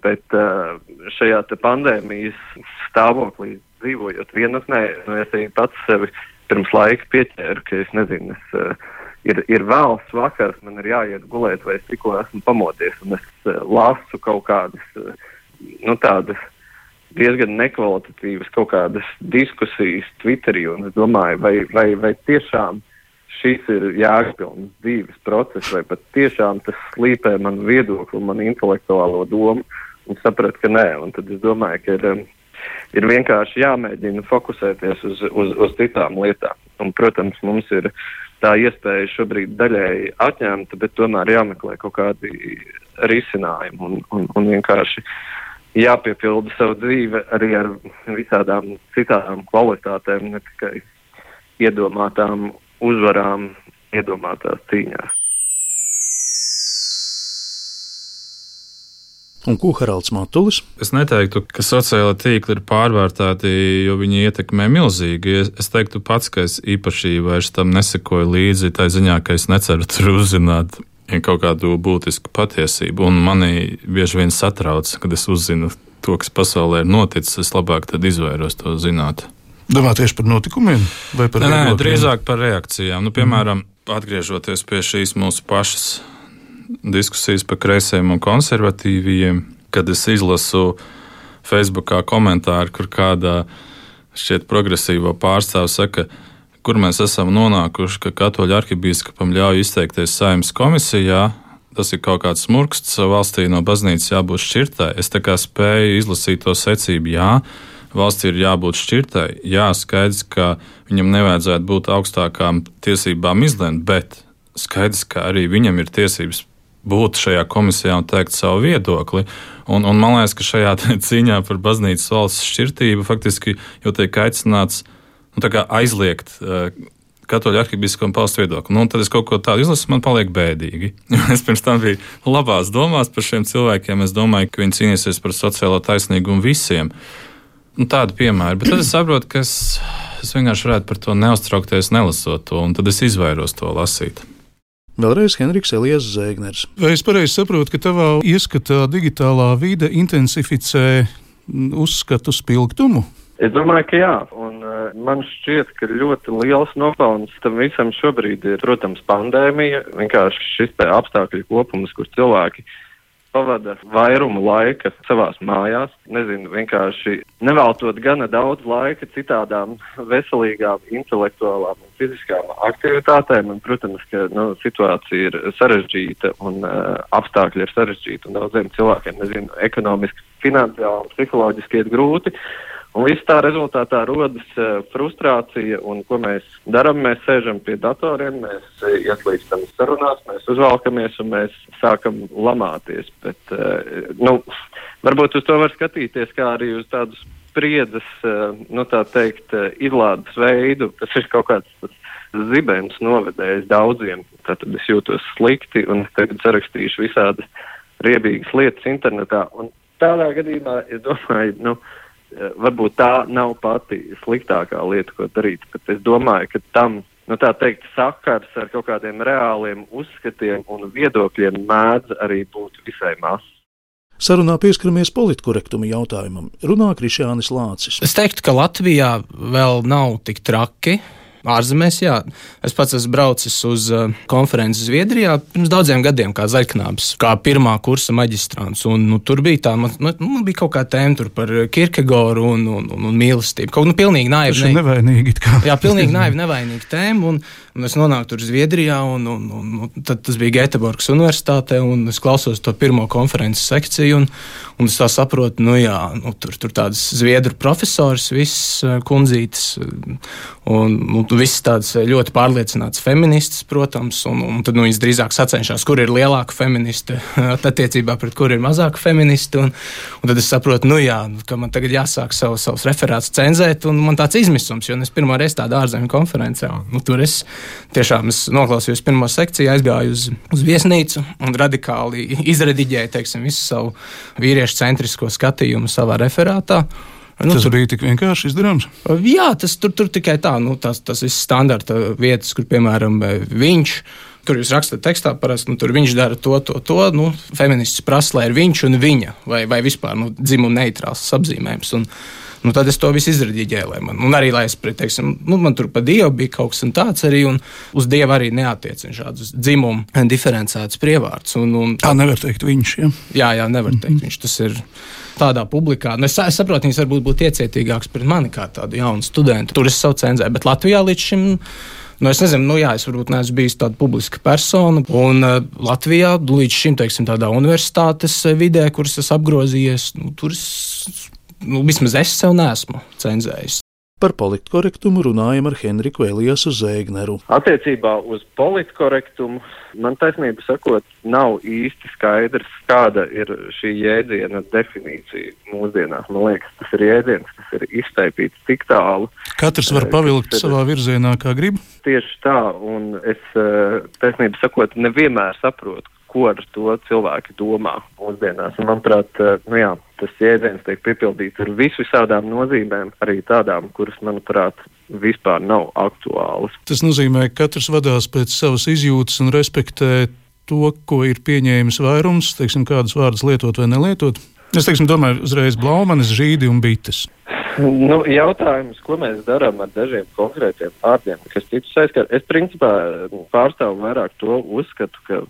bet uh, šajā pandēmijas stāvoklī dzīvojot vienatnē, nu, es arī pats sevi pirms laika pieķēru, ka es nezinu, es uh, ir, ir vēls vakars, man ir jāiet gulēt, vai es tikko esmu pamodies, es uh, lasu kaut kādas, uh, nu, tādas diezgan nekvalitatīvas kaut kādas diskusijas Twitterī, un es domāju, vai, vai, vai tiešām šis ir jēgpilns dzīves process, vai pat tiešām tas slīpē manu viedokli, manu intelektuālo domu, un sapratu, ka nē. Un tad es domāju, ka ir, um, ir vienkārši jāmēģina fokusēties uz, uz, uz citām lietām. Un, protams, mums ir tā iespēja šobrīd daļēji atņemta, bet tomēr jāmeklē kaut kādi risinājumi un, un, un vienkārši jāpiepilda savu dzīvi arī ar visādām citām kvalitātēm, ne tikai iedomātām uzvarām iedomātās cīņās. Un ko Haralds Matulis? Es neteiktu, ka sociālai tīkli ir pārvērtēti, jo viņi ietekmē milzīgi. Es, es teiktu pats, ka es īpaši vairs tam nesekoju līdzi, tā ziņā, ka es neceru tur uzzināt kaut kādu būtisku patiesību. Un manī bieži vien satrauc, kad es uzzinu to, kas pasaulē ir noticis, es labāk izvairos to zināt. Domā tieši par notikumiem vai par reakcijām? Nē, drīzāk par reakcijām. Nu, piemēram, mm. atgriežoties pie šīs mūsu pašas diskusijas par kreisiem un konservatīviem, kad es izlasu Facebookā komentāru, kur kāda šķiet progresīvo pārstāvu saka, kur mēs esam nonākuši, ka katoļu arhibīskapam ļauj izteikties saimnes komisijā. Tas ir kaut kāds smurksts valstī no baznīcas jābūt šķirtai. Es tā kā spēju izlasīt to secību, jā, valsts ir jābūt šķirtai. Jā, skaidrs, ka viņam nevajadzētu būt augstākām tiesībām izlemt, bet skaidrs, ka arī viņam ir tiesības būt šajā komisijā un teikt savu viedokli. Un, un man liekas, ka šajā *laughs* cīņā par baznīcas valsts šķirtību faktiski jau tiek aicināts nu, aizliegt. Uh, Katoļu arhibīskam paustu viedokli. Nu, tad es kaut ko tādu izlasu, man paliek bēdīgi. *laughs* es pirms tam biju labās domās par šiem cilvēkiem. Es domāju, ka viņi cīnīsies par sociālo taisnīgumu visiem. Nu, tādu piemēru, bet tad es saprotu, ka es, es vienkārši varētu par to neuztraukties, nelasot to, un tad es izvairos to lasīt. Vēlreiz Henriks Elijas Zēgners. Vai es pareizi saprotu, ka tavā ieskatā digitālā vide intensificē uzskatu spilgtumu? Es domāju, ka jā, un uh, man šķiet, ka ļoti liels nopelns tam visam šobrīd ir, protams, pandēmija, vienkārši šis apstākļu kopums, kur cilvēki pavada vairumu laika savās mājās. Nezinu, vienkārši neveltot gana daudz laika citādām veselīgām, intelektuālām un fiziskām aktivitātēm. Un, protams, ka nu, situācija ir sarežģīta un uh, apstākļi ir sarežģīti un daudziem cilvēkiem, nezinu, ekonomiski, finansiāli un psiholoģiski iet grūti. Uh, Un viss tā rezultātā rodas uh, frustrācija, un ko mēs darām? Mēs sēžam pie datoriem, mēs uh, ieslīgstam sarunās, mēs uzvalkamies un mēs sākam lamāties. Bet, uh, nu, varbūt uz to var skatīties kā arī uz tādu spriedzes, uh, nu tā teikt, uh, izlādes veidu, kas ir kaut kāds zibens novedējis daudziem. Tad es jūtos slikti un tagad sarakstīšu visādas riebīgas lietas internetā. Un tādā gadījumā es domāju, nu, Eh, varbūt tā nav pati sliktākā lieta, ko darīt, bet es domāju, ka tam, nu tā teikt, sakars ar kaut kādiem reāliem uzskatiem un viedokļiem mēdz arī būt visai mazs. Sarunā pieskaramies politkorektuma jautājumam. Runā Krišjānis Lācis. Es teiktu, ka Latvijā vēl nav tik traki ārzemēs, jā. Es pats esmu braucis uz uh, konferenci Zviedrijā pirms daudziem gadiem, kā zaļknābs, kā pirmā kursa maģistrāns. Un, nu, tur bija tā, man, nu, man bija kaut kā tēma par Kierkegoru un, un, un, un mīlestību. Kaut nu, pilnīgi naivi. Ir nevainīgi. Jā, pilnīgi naivi, nevainīgi tēma. Un, un es nonāku tur Zviedrijā, un, un, un, un tad tas bija Göteborgas universitātē, un es klausos to pirmo konferences sekciju, un, un es tā saprotu, nu jā, nu, tur, tur tādas zviedru profesors, viss uh, kundzītes, un, un visas tādas ļoti pārliecinātas feministas, protams, un, un tad nu, viņas drīzāk sacenšas, kur ir lielāka feministe *laughs* attiecībā pret kur ir mazāka feministe. Un, un tad es saprotu, nu, jā, ka man tagad jāsāk savu, savus referātus cenzēt, un man tāds izmisums, jo es pirmo reizi tādā ārzemju konferencē. Nu, tur es tiešām es noklausījos pirmo sekciju, aizgāju uz, uz viesnīcu un radikāli izrediģēju teiksim, visu savu vīriešu centrisko skatījumu savā referātā. Nu, tas tur bija tik vienkārši izdarāms. Jā, tas tur, tur tikai tā, nu, tas, tas viss standarta vietas, kur piemēram viņš. Kur jūs rakstat tekstā, parasti nu, tur viņš dara to, to, to. Nu, feminists prasa, lai ir viņš un viņa, vai, vai vispār nu, dzimuma neitrāls apzīmējums. Un, Nu, tad es to visu izdarīju, man, un arī, lai es, teiksim, nu, man tur pa dievu bija kaut kas tāds arī, un uz dievu arī neatiecina šādus dzimumu diferencētus prievārds. Un, un, tā nevar teikt viņš, ja? Jā, jā, nevar teikt mm -hmm. viņš. Tas ir tādā publikā. Nu, es, es saprotu, viņas varbūt būtu iecietīgākas pret mani kā tādu jaunu studentu. Tur es savu cenzēju, bet Latvijā līdz šim Nu, es nezinu, nu, jā, es varbūt neesmu bijis tāda publiska persona. Un uh, Latvijā līdz šim, teiksim, tādā universitātes vidē, kuras es apgrozījies, nu, tur es, nu, vismaz es sev neesmu cenzējis. Par politkorektumu runājam ar Henriku Eliasu Zēgneru. Attiecībā uz politkorektumu man taisnība sakot, nav īsti skaidrs, kāda ir šī jēdziena definīcija mūsdienās. Man liekas, tas ir jēdziens, kas ir iztaipīts tik tālu. Katrs var pavilkt ir, savā virzienā, kā grib. Tieši tā, un es taisnība sakot, nevienmēr saprotu, ko ar to cilvēki domā mūsdienās. Un, manuprāt, nu jā, tas jēdziens tiek piepildīts ar visvisādām nozīmēm, arī tādām, kuras, manuprāt, vispār nav aktuālas. Tas nozīmē, ka katrs vadās pēc savas izjūtas un respektē to, ko ir pieņēmis vairums, teiksim, kādas vārdas lietot vai nelietot. Es teiksim, domāju, uzreiz blaumanis, žīdi un bites. Nu, jautājums, ko mēs darām ar dažiem konkrētiem vārdiem, kas citus aizskar. Es principā pārstāvu vairāk to uzskatu, ka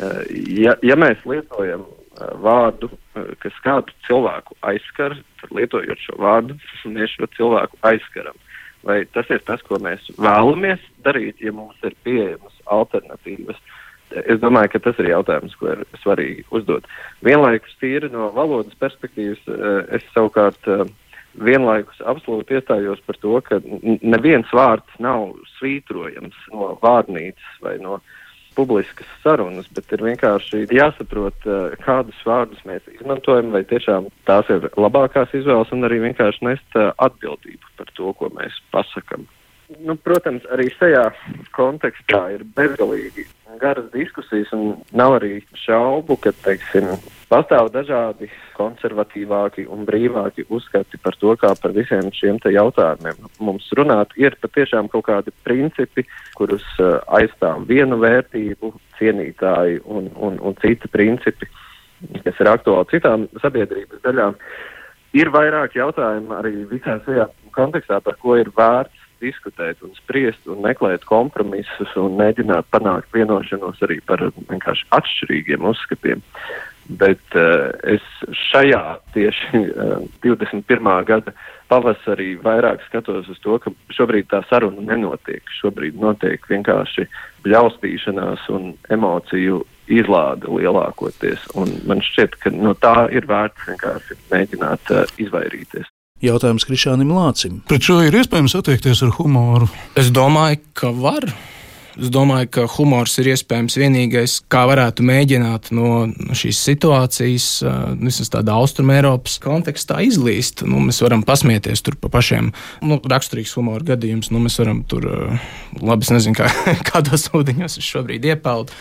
Eh, ja, ja mēs lietojam eh, vārdu, eh, kas kādu cilvēku aizskar, tad lietojot šo vārdu, mēs šo cilvēku aizskaram. Vai tas ir tas, ko mēs vēlamies darīt, ja mums ir pieejamas alternatīvas? Es domāju, ka tas ir jautājums, ko ir svarīgi uzdot. Vienlaikus tīri no valodas perspektīvas, es savukārt vienlaikus absolūti iestājos par to, ka neviens vārds nav svītrojams no vārnīcas vai no uh, publiskas sarunas, bet ir vienkārši jāsaprot, kādus vārdus mēs izmantojam, vai tiešām tās ir labākās izvēles, un arī vienkārši nest atbildību par to, ko mēs pasakam. Nu, protams, arī šajā kontekstā ir bezgalīgi garas diskusijas, un nav arī šaubu, ka teiksim, pastāv dažādi konservatīvāki un brīvāki uzskati par to, kā par visiem šiem jautājumiem mums runāt. Ir patiešām kaut kādi principi, kurus uh, aizstāv vienu vērtību, cienītāji un, un, un citi principi, kas ir aktuāli citām sabiedrības daļām. Ir vairāk jautājumu arī visā šajā kontekstā, par ko ir vērts diskutēt un spriest un meklēt kompromisus un mēģināt panākt vienošanos arī par vienkārši atšķirīgiem uzskatiem. Bet uh, es šajā tieši uh, eh, 21. gada pavasarī vairāk skatos uz to, ka šobrīd tā saruna nenotiek. Šobrīd notiek vienkārši bļaustīšanās un emociju izlāde lielākoties. Un man šķiet, ka no tā ir vērts vienkārši mēģināt uh, izvairīties. Jautājums Krišānam Lācim. Pret šo ir iespējams attiekties ar humoru? Es domāju, ka var. Es domāju, ka humors ir iespējams vienīgais, kā varētu mēģināt no šīs situācijas, vismaz tādā austrumēropas kontekstā, izlīst. Nu, mēs varam pasmieties tur pa pašiem nu, raksturīgs humora gadījums. Nu, mēs varam tur, labi, es nezinu, kā, *laughs* kādos ūdeņos es šobrīd iepeldu.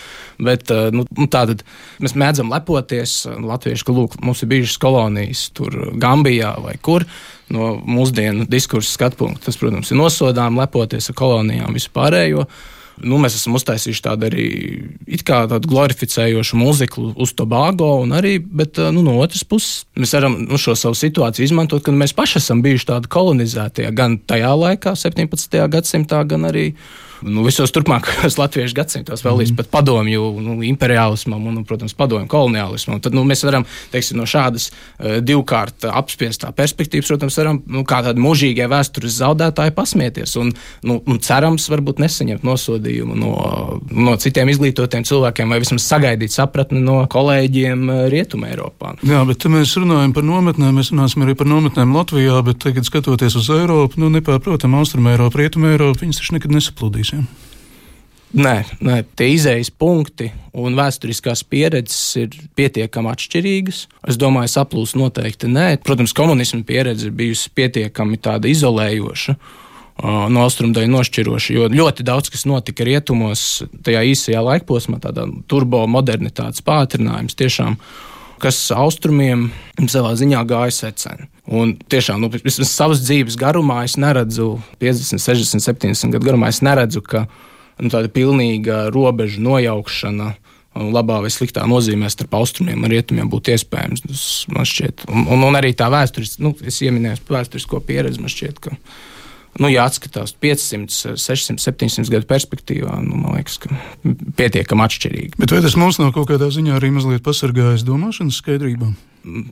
Bet nu, nu tātad mēs mēdzam lepoties latviešu, ka lūk, mums ir bijušas kolonijas tur Gambijā vai kur. No mūsdienu diskursu skatu punkta tas, protams, ir nosodām lepoties ar kolonijām vispārējo. Nu, mēs esam uztaisījuši tādu arī tādu glorificējošu mūziku uz Tobago, arī, bet nu, no otras puses mēs varam nu, šo savu situāciju izmantot, kad mēs paši esam bijuši tādi kolonizētie gan tajā laikā, 17. gadsimtā, gan arī nu, visos turpmākajos *laughs* latviešu gadsimtos, vēl līdz mm. pat padomju nu, imperiālismam un, protams, padomju koloniālismam. Tad nu, mēs varam teiksim, no šādas uh, divkārt apspiestā perspektīvas, protams, varam nu, kā tādi mūžīgie vēstures zaudētāji pasmieties un, nu, un cerams, varbūt nesaņemt nosodījumu no, no citiem izglītotiem cilvēkiem vai vismaz sagaidīt sapratni no kolēģiem Rietumē Eiropā. Jā, bet mēs runājam par nometnēm, mēs runāsim arī par nometnēm Latvijā, bet tagad skatoties uz Eiropu, nu, nepārprotam, Austrum Eiropu, Rietum Eiropu, viņas taču nekad nesaplūdīs visiem? Nē, nē, tie izējas punkti un vēsturiskās pieredzes ir pietiekami atšķirīgas. Es domāju, saplūst noteikti nē. Protams, komunisma pieredze ir bijusi pietiekami izolējoša. No austrumdaļa nošķiroša, jo ļoti daudz kas notika rietumos tajā īsajā laikposmā, tādā turbo modernitātes pātrinājums tiešām kas austrumiem savā ziņā gāja seceni. Un tiešām, nu, vismaz savas dzīves garumā es neredzu, 50, 60, 70 gadu garumā, es neredzu, ka nu, tāda pilnīga robeža nojaukšana. Labā vai sliktā nozīmē starp austrumiem un rietumiem būtu iespējams. Tas man šķiet, un, un, un arī tā vēsturiskā, nu, es ieminēju vēsturisko pieredzi, man šķiet, ka Nu, ja atskatās 500, 600, 700 gadu perspektīvā, nu, man liekas, ka pietiekami atšķirīgi. Bet vai tas mums nav kaut kādā ziņā arī mazliet pasargājis domāšanas skaidrībā?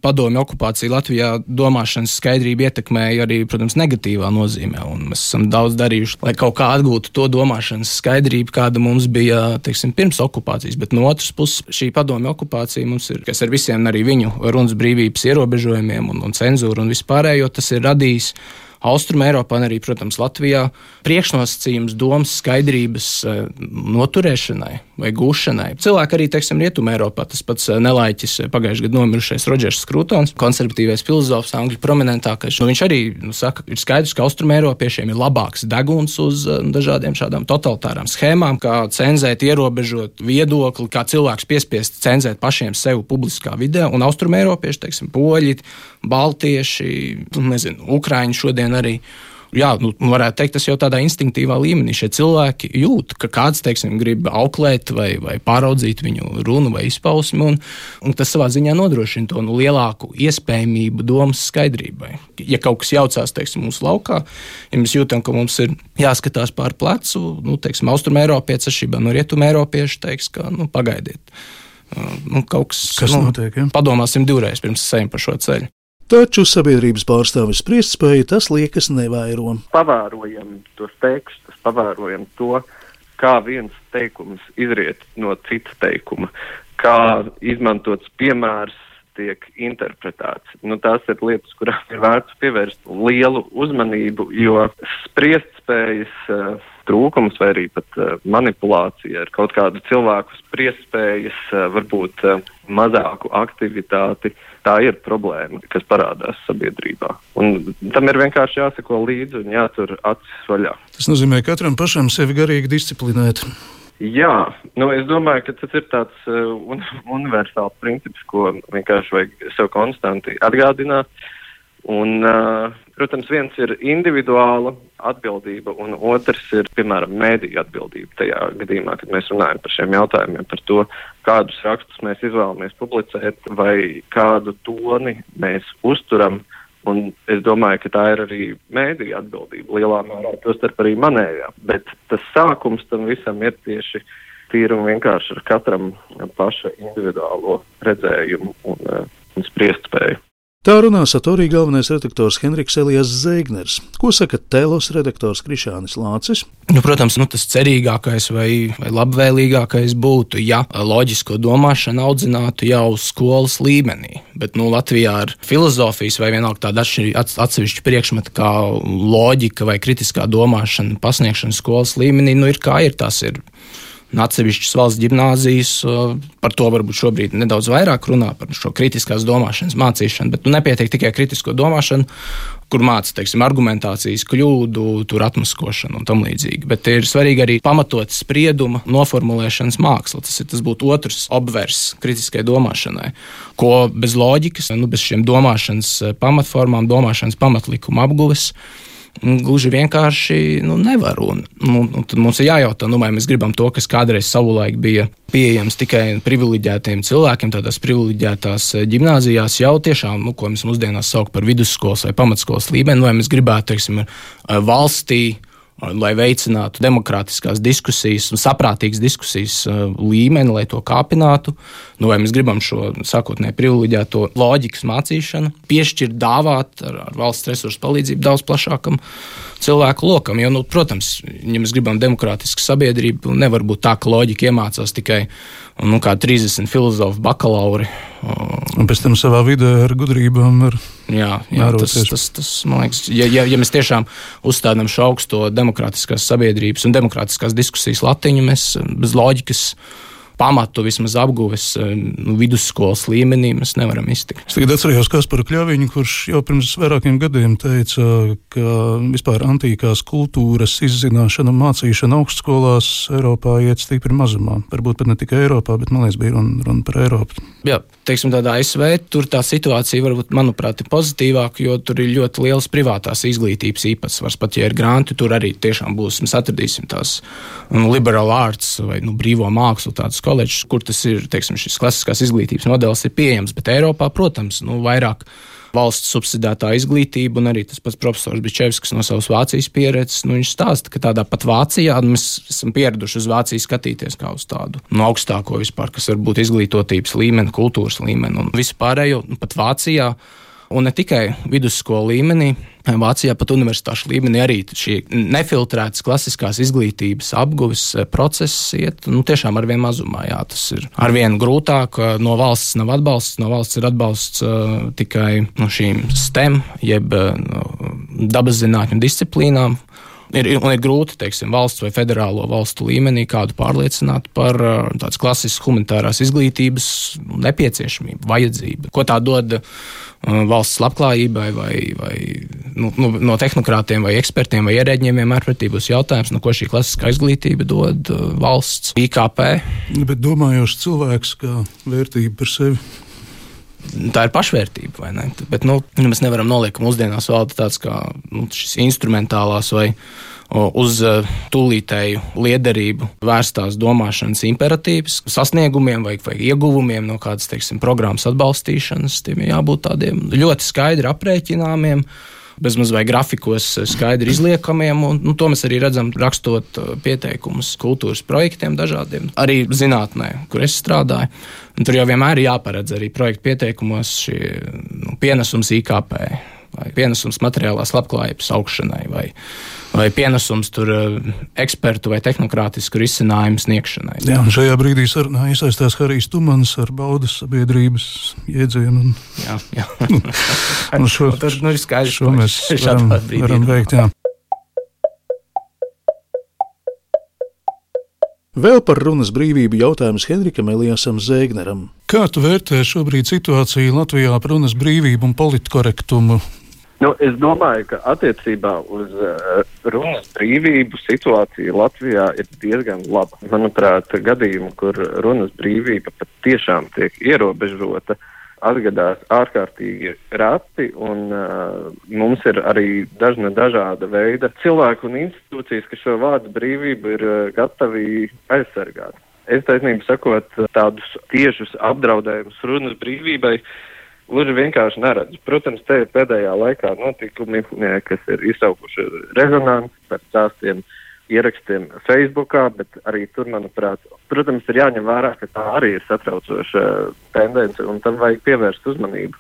padomju okupācija Latvijā domāšanas skaidrību ietekmēja arī, protams, negatīvā nozīmē. Mēs esam daudz darījuši, lai kaut kā atgūtu to domāšanas skaidrību, kāda mums bija teiksim, pirms okupācijas. Bet no otras puses, šī padomju okupācija mums ir, kas ar visiem arī viņu runas brīvības ierobežojumiem un, un cenzūru un vispārējo, tas ir radījis Austrum Eiropā un arī, protams, Latvijā priekšnosacījums domas skaidrības eh, noturēšanai vai gūšanai. Cilvēki arī, teiksim, Rietumē Eiropā, tas pats eh, nelaiķis eh, pagājušajā gadā nomirušais Rodžers Skrūtons, konservatīvais filozofs, angļu prominentākais. Nu, viņš arī nu, saka, ir skaidrs, ka Austrum Eiropiešiem ir labāks deguns uz dažādiem šādām totalitārām schēmām, kā cenzēt, ierobežot viedokli, kā cilvēks piespiest cenzēt pašiem sevi publiskā vidē, un Austrum Eiropieši, teiksim, poļi, baltieši, nezinu, ukrāņi šodien arī. Jā, nu, varētu teikt, tas jau tādā instinktīvā līmenī. Šie cilvēki jūt, ka kāds, teiksim, grib auklēt vai, vai pāraudzīt viņu runu vai izpausmi, un, un tas savā ziņā nodrošina to nu, lielāku iespējamību domas skaidrībai. Ja kaut kas jaucās, teiksim, mūsu laukā, ja mēs jūtam, ka mums ir jāskatās pār plecu, nu, teiksim, austrumēropieši atšķirībā no rietumēropiešu, teiks, ka, nu, pagaidiet. Nu, kaut kas, kas nu, notiek? Ja? Padomāsim divreiz pirms ejam pa šo ceļu. Taču sabiedrības pārstāvis spriestspēja tas liekas nevairo. Pavērojam tos tekstus, pavērojam to, kā viens teikums izriet no cita teikuma, kā izmantots piemērs tiek interpretēts. Nu, tās ir lietas, kurām ir vērts pievērst lielu uzmanību, jo spriestspējas uh, trūkums vai arī pat uh, manipulācija ar kaut kādu cilvēku spriestspējas, uh, varbūt uh, mazāku aktivitāti uh, tā ir problēma, kas parādās sabiedrībā. Un tam ir vienkārši jāseko līdzi un jātur acis vaļā. Tas nozīmē, ka katram pašam sevi garīgi disciplinēt. Jā, nu, es domāju, ka tas ir tāds uh, un, *laughs* universāls princips, ko vienkārši vajag sev konstanti atgādināt. Un, protams, viens ir individuāla atbildība, un otrs ir, piemēram, mēdīņa atbildība. Tajā gadījumā, kad mēs runājam par šiem jautājumiem, par to, kādus rakstus mēs izvēlamies publicēt, vai kādu toni mēs uzturam. Un es domāju, ka tā ir arī mēdīņa atbildība lielā mērā, tostarp arī manējā. Bet tas sākums tam visam ir tieši tīri un vienkārši ar katram paša individuālo redzējumu un, un spriestspēju. Tā runā Satorī galvenais redaktors Henriks Elijas Zēgners. Ko saka Tēlos redaktors Krišānis Lācis? Nu, protams, nu, tas cerīgākais vai, vai labvēlīgākais būtu, ja loģisko domāšanu audzinātu jau skolas līmenī. Bet nu, Latvijā ar filozofijas vai vienalga tāda atsevišķa priekšmeta kā loģika vai kritiskā domāšana pasniegšana skolas līmenī, nu ir kā ir. Tas ir atsevišķas valsts gimnāzijas par to varbūt šobrīd nedaudz vairāk runā par šo kritiskās domāšanas mācīšanu, bet nu, nepietiek tikai kritisko domāšanu, kur māca teiksim, argumentācijas kļūdu, tur atmaskošanu un tam līdzīgi. Bet ir svarīgi arī pamatot sprieduma noformulēšanas māksla. Tas, ir, tas būtu otrs obvers kritiskai domāšanai, ko bez loģikas, nu, bez šiem domāšanas pamatformām, domāšanas pamatlikuma apguves Gluži vienkārši nu, nevar. Un, nu, un tad mums ir jājautā, nu, vai mēs gribam to, kas kādreiz savulaik bija pieejams tikai privileģētiem cilvēkiem, tādās privileģētās eh, gimnājās, jau tiešām, nu, ko mēs mūsdienās saucam par vidusskolas vai pamatskolas līmeni, vai mēs gribētu, teiksim, eh, valstī lai veicinātu demokrātiskās diskusijas un saprātīgas diskusijas uh, līmeni, lai to kāpinātu. Nu, vai mēs gribam šo sākotnēji privileģēto loģikas mācīšanu piešķirt, dāvāt ar, ar valsts resursu palīdzību daudz plašākam cilvēku lokam. Jo, nu, protams, ja mēs gribam demokrātisku sabiedrību, nevar būt tā, ka loģika iemācās tikai nu, 30 filozofu bakalauri. Un pēc tam savā vidē ar gudrībām. Ar jā, jā tas, tas, tas, man liekas, ja, ja, ja mēs tiešām uzstādām šo augsto demokrātiskās sabiedrības un demokrātiskās diskusijas latiņu, mēs bez loģikas pamatu vismaz apguves eh, nu, vidusskolas līmenī mēs nevaram iztikt. Es tagad atceros Kasparu Kļaviņu, kurš jau pirms vairākiem gadiem teica, ka vispār antīkās kultūras izzināšana un mācīšana augstskolās Eiropā iet stipri mazumā. Varbūt pat ne tikai Eiropā, bet man liekas, bija runa, runa par Eiropu. Jā, teiksim, tādā ASV tur tā situācija varbūt, manuprāt, ir pozitīvāka, jo tur ir ļoti liels privātās izglītības īpatsvars. Pat ja ir granti, tur arī tiešām būs, mēs atradīsim tās nu, liberal arts vai nu, brīvo mākslu tādas koledžas, kur tas ir teiksim, šis klasiskās izglītības modelis ir pieejams. Bet Eiropā, protams, nu, vairāk valsts subsidētā izglītība, un arī tas pats profesors Bičevskis no savas Vācijas pieredzes. Nu, viņš stāsta, ka tādā pat Vācijā nu, mēs esam pieraduši uz Vāciju skatīties kā uz tādu no nu, augstāko vispār, kas var būt izglītotības līmeni, kultūras līmeni un vispārējo, nu, pat Vācijā. Un ne tikai vidusskolu līmenī, Vācijā pat universitāšu līmenī arī šī nefiltrētas klasiskās izglītības apguves eh, process iet nu, tiešām ar vien mazumā. Jā, tas ir ar vien grūtāk. No valsts nav atbalsts, no valsts ir atbalsts uh, tikai no šīm STEM, jeb uh, dabas zinātņu disciplīnām. Ir, ir, ir grūti, teiksim, valsts vai federālo valstu līmenī kādu pārliecināt par uh, tādas klasiskas humanitārās izglītības nepieciešamību, vajadzību. Ko tā dod uh, valsts labklājībai, vai, vai nu, nu, no tehnokrātiem, vai ekspertiem, vai ierēģiem vienmēr pretī būs jautājums, nu, ko šī klasiskā izglītība dod uh, valsts IKP. Bet domājošs cilvēks kā vērtība par sevi tā ir pašvērtība, vai ne? Bet nu, mēs nevaram noliekt, ka mūsdienās valda tāds kā nu, šis instrumentālās vai uz tūlītēju liederību vērstās domāšanas imperatīvs, sasniegumiem vai, vai ieguvumiem no kādas teiksim, programmas atbalstīšanas. Tiem jābūt tādiem ļoti skaidri aprēķināmiem bezmaz vai grafikos skaidri izliekamiem. Un, nu, to mēs arī redzam, rakstot pieteikumus kultūras projektiem dažādiem, arī zinātnē, kur es strādāju. Un tur jau vienmēr ir jāparedz arī projektu pieteikumos šie nu, pienesums IKP vai pienesums materiālās labklājības augšanai, vai, vai pienesums tur eh, ekspertu vai tehnokrātisku risinājumu sniegšanai. Jā, un šajā brīdī sarunā iesaistās Harijs Tumans ar baudas sabiedrības jēdzienu. Un, jā, jā. un *laughs* šo, un tur nu, ir skaidrs, šo mēs varam, varam veikt. Jā. Vēl par runas brīvību jautājums Henrikam Elijasam Zēgneram. Kā tu vērtē šobrīd situāciju Latvijā par runas brīvību un politkorektumu Nu, es domāju, ka attiecībā uz uh, runas brīvību situācija Latvijā ir diezgan laba. Manuprāt, gadījumi, kur runas brīvība patiešām tiek ierobežota, atgadās ārkārtīgi reti, un uh, mums ir arī dažna dažāda veida cilvēku un institūcijas, kas šo vārdu brīvību ir uh, gatavi aizsargāt. Es taisnību sakot, tādus tiešus apdraudējumus runas brīvībai gluži vienkārši neredzu. Protams, te ir pēdējā laikā notikumi, kas ir izsaukuši rezonanci par stāstiem ierakstiem Facebookā, bet arī tur, manuprāt, protams, ir jāņem vērā, ka tā arī ir satraucoša tendence un tam vajag pievērst uzmanību.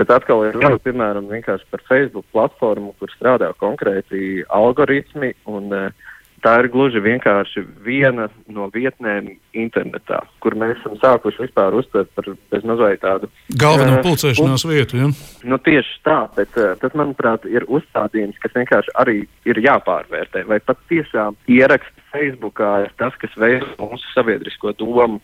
Bet atkal ir runa, piemēram, vienkārši par Facebook platformu, kur strādā konkrēti algoritmi un uh, Tā ir gluži vienkārši viena no vietnēm internetā, kur mēs esam sākuši vispār uztvert par bezmazliet tādu galveno uh, pulcēšanās un, vietu. Ja? Nu, tieši tā, bet uh, tas, manuprāt, ir uzstādījums, kas vienkārši arī ir jāpārvērtē. Vai pat tiešām ieraksts Facebookā ir tas, kas veido mūsu sabiedrisko domu.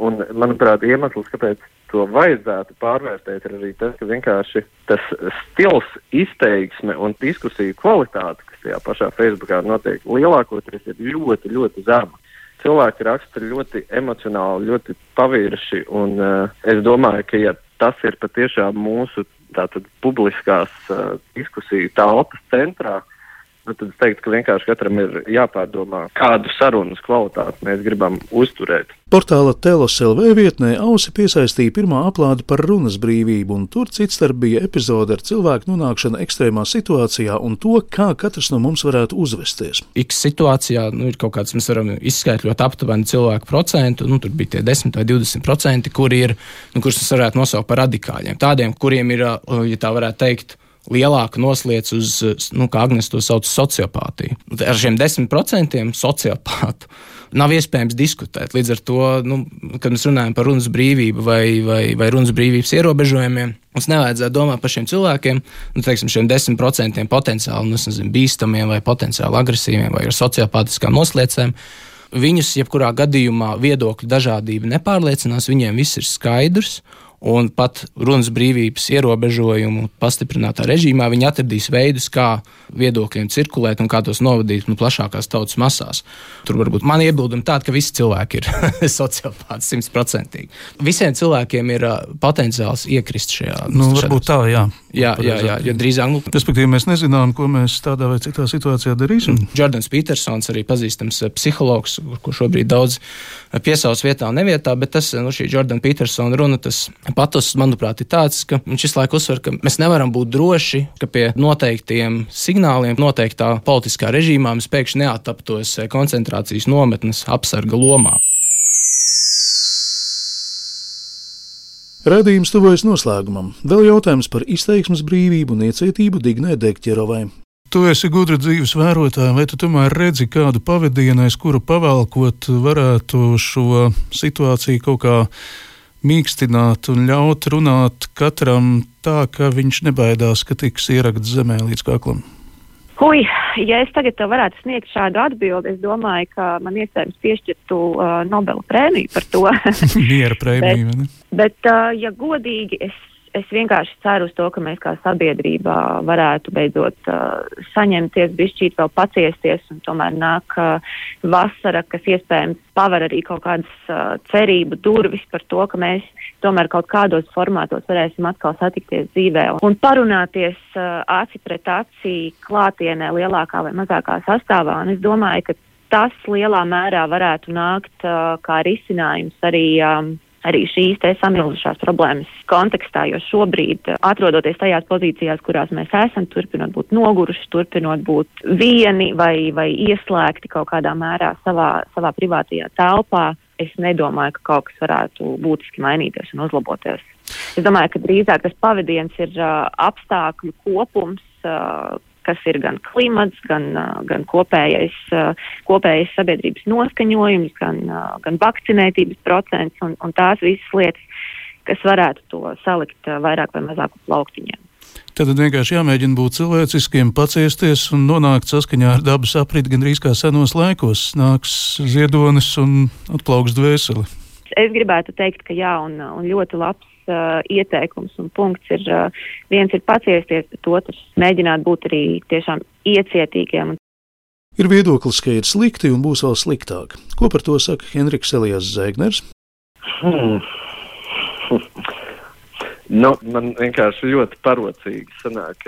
Un, manuprāt, iemesls, kāpēc to vajadzētu pārvērtēt, ir arī tas, ka vienkārši tas stils, izteiksme un diskusiju kvalitāte, kas tajā pašā Facebookā notiek, lielākoties ir ļoti, ļoti zema. Cilvēki raksta ļoti emocionāli, ļoti pavirši, un uh, es domāju, ka ja tas ir patiešām mūsu tātad publiskās uh, diskusiju telpas centrā, uh, tad es teiktu, ka vienkārši katram ir jāpārdomā, kādu sarunas kvalitāti mēs gribam uzturēt. Portāla Telos LV vietnē ausi piesaistīja pirmā aplāde par runas brīvību, un tur citstarp bija epizode ar cilvēku nonākšanu ekstrēmā situācijā un to, kā katrs no mums varētu uzvesties. X situācijā nu, ir kaut kāds, mēs varam izskaidrot aptuveni cilvēku procentu, nu, tur bija tie 10 vai 20 procenti, kuri ir, nu, kurus mēs varētu nosaukt par radikāļiem. Tādiem, kuriem ir, ja tā varētu teikt, lielāka noslēdz uz, nu, kā Agnēs to sauc, sociopātiju. Ar šiem desmit procentiem sociopātu nav iespējams diskutēt. Līdz ar to, nu, kad mēs runājam par runas brīvību vai, vai, vai runas brīvības ierobežojumiem, mums nevajadzētu domāt par šiem cilvēkiem, nu, teiksim, šiem desmit procentiem potenciāli nu, nezinu, bīstamiem vai potenciāli agresīviem vai ar sociopātiskām noslēdzēm. Viņus, jebkurā gadījumā, viedokļu dažādība nepārliecinās, viņiem viss ir skaidrs. Un pat runas brīvības ierobežojumu pastiprinātā režīmā viņi atradīs veidus, kā viedokļiem cirkulēt un kā tos novadīt nu, plašākās tautas masās. Tur varbūt man iebildumi tādi, ka visi cilvēki ir *laughs* sociopāti simtprocentīgi. Visiem cilvēkiem ir uh, potenciāls iekrist šajā. Nu, varbūt tā, jā. Jā, jā, jā, jo drīzāk. Nu, Respektīvi, mēs nezinām, ko mēs tādā vai citā situācijā darīsim. Jordans Petersons, arī pazīstams psihologs, ko šobrīd daudz piesauc vietā un nevietā, bet tas, nu, šī Jordana Petersona runa, tas Patus, manuprāt, ir tāds, ka viņš visu laiku uzsver, ka mēs nevaram būt droši, ka pie noteiktiem signāliem, noteiktā politiskā režīmā mēs pēkšņi neattaptos koncentrācijas nometnes apsarga lomā. Radījums tuvojas noslēgumam. Vēl jautājums par izteiksmes brīvību un iecietību Dignai Dekķerovai. Tu esi gudra dzīves vērotāja, vai tu tomēr redzi kādu pavadienu, aiz kura pavalkot varētu šo situāciju kaut kā mīkstināt un ļaut runāt katram tā, ka viņš nebaidās, ka tiks ierakts zemē līdz kaklam? Hui, ja es tagad varētu sniegt šādu atbildi, es domāju, ka man iespējams piešķirtu uh, Nobela prēmiju par to. *laughs* *laughs* Miera prēmiju. bet, bet uh, ja godīgi, es es vienkārši ceru uz to, ka mēs kā sabiedrība varētu beidzot uh, saņemties, bišķīt vēl paciesties, un tomēr nāk uh, vasara, kas iespējams paver arī kaut kādas uh, cerību durvis par to, ka mēs tomēr kaut kādos formātos varēsim atkal satikties dzīvē un parunāties uh, aci pret aci klātienē lielākā vai mazākā sastāvā. Un es domāju, ka tas lielā mērā varētu nākt uh, kā risinājums arī. Um, arī šīs samilzušās problēmas kontekstā, jo šobrīd, atrodoties tajās pozīcijās, kurās mēs esam, turpinot būt noguruši, turpinot būt vieni vai, vai ieslēgti kaut kādā mērā savā, savā privātajā telpā, es nedomāju, ka kaut kas varētu būtiski mainīties un uzlaboties. Es domāju, ka drīzāk tas pavadiens ir uh, apstākļu kopums, uh, kas ir gan klimats, gan, gan kopējais, kopējais sabiedrības noskaņojums, gan, gan vakcinētības procents un, un tās visas lietas, kas varētu to salikt vairāk vai mazāk uz plauktiņiem. Tad vienkārši jāmēģina būt cilvēciskiem, paciesties un nonākt saskaņā ar dabas apriti gandrīz kā senos laikos. Nāks ziedonis un atplauks dvēseli. Es gribētu teikt, ka jā, un, un ļoti labs uh, ieteikums un punkts ir uh, viens ir paciesties, bet otrs mēģināt būt arī tiešām iecietīgiem. Ir viedoklis, ka ir slikti un būs vēl sliktāk. Ko par to saka Henriks Elijas Zēgners? Hmm. Nu, man vienkārši ļoti parocīgi sanāk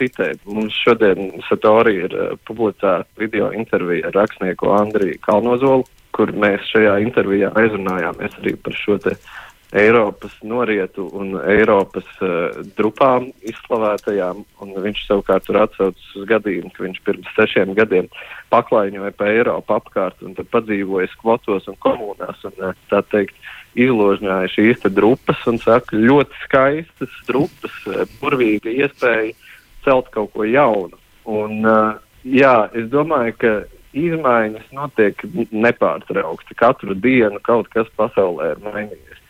citēt. Mums šodien Satori ir publicēta video intervija ar rakstnieku Andriju Kalnozolu, kur mēs šajā intervijā aizrunājāmies arī par šo te uh, Eiropas norietu un Eiropas uh, drupām izslavētajām, un viņš savukārt tur atsaucas uz gadījumu, ka viņš pirms sešiem gadiem paklaiņoja pa Eiropu apkārt un tad padzīvoja skvotos un komunās un uh, tā teikt izložņāja šīs te drupas un saka ļoti skaistas drupas, uh, burvīga iespēja celt kaut ko jaunu. Un, uh, jā, es domāju, ka izmaiņas notiek nepārtraukti. Katru dienu kaut kas pasaulē ir mainījies.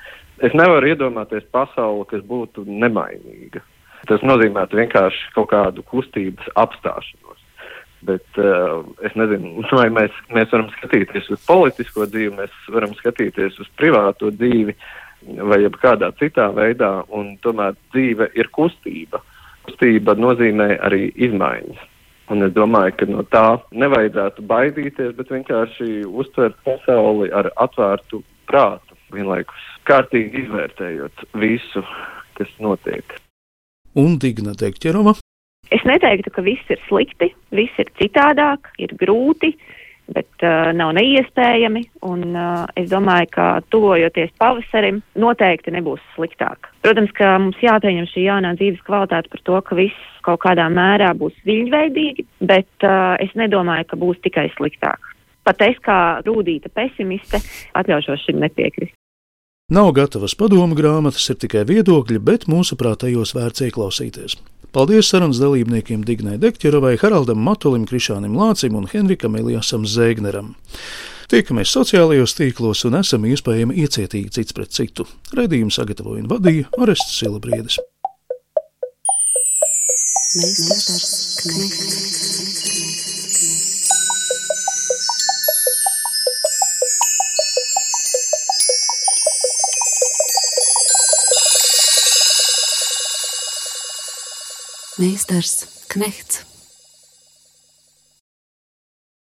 Es nevaru iedomāties pasauli, kas būtu nemainīga. Tas nozīmē vienkārši kaut kādu kustības apstāšanos. Bet uh, es nezinu, *laughs* vai mēs, mēs varam skatīties uz politisko dzīvi, mēs varam skatīties uz privāto dzīvi vai kādā citā veidā, un tomēr dzīve ir kustība. Kustība nozīmē arī izmaiņas. Un es domāju, ka no tā nevajadzētu baidīties, bet vienkārši uztvert pasauli ar atvērtu prātu vienlaikus kārtīgi izvērtējot visu, kas notiek. Un Digna Dekķerova? Es neteiktu, ka viss ir slikti, viss ir citādāk, ir grūti, bet uh, nav neiespējami. Un, uh, es domāju, ka tuvojoties pavasarim, noteikti nebūs sliktāk. Protams, ka mums jāpieņem šī jaunā dzīves kvalitāte par to, ka viss kaut kādā mērā būs viļņveidīgi, bet uh, es nedomāju, ka būs tikai sliktāk. Pat es kā rūtīta pesimiste atļaušos šim nepiekrist. Nav gatavas padomu grāmatas, ir tikai viedokļi, bet mūsuprāt, tajos vērts ieklausīties. Paldies sarunas dalībniekiem Dignai Dekķerovai, Haraldam Matulim, Krišānam Lācim un Henrikam Eliasam Zēgneram. Tiekamies sociālajos tīklos un esam iespējami iecietīgi cits pret citu. Redījumu sagatavoja un vadīja Orests Silabriedis. Meistars Knekts. Meistars Knechts.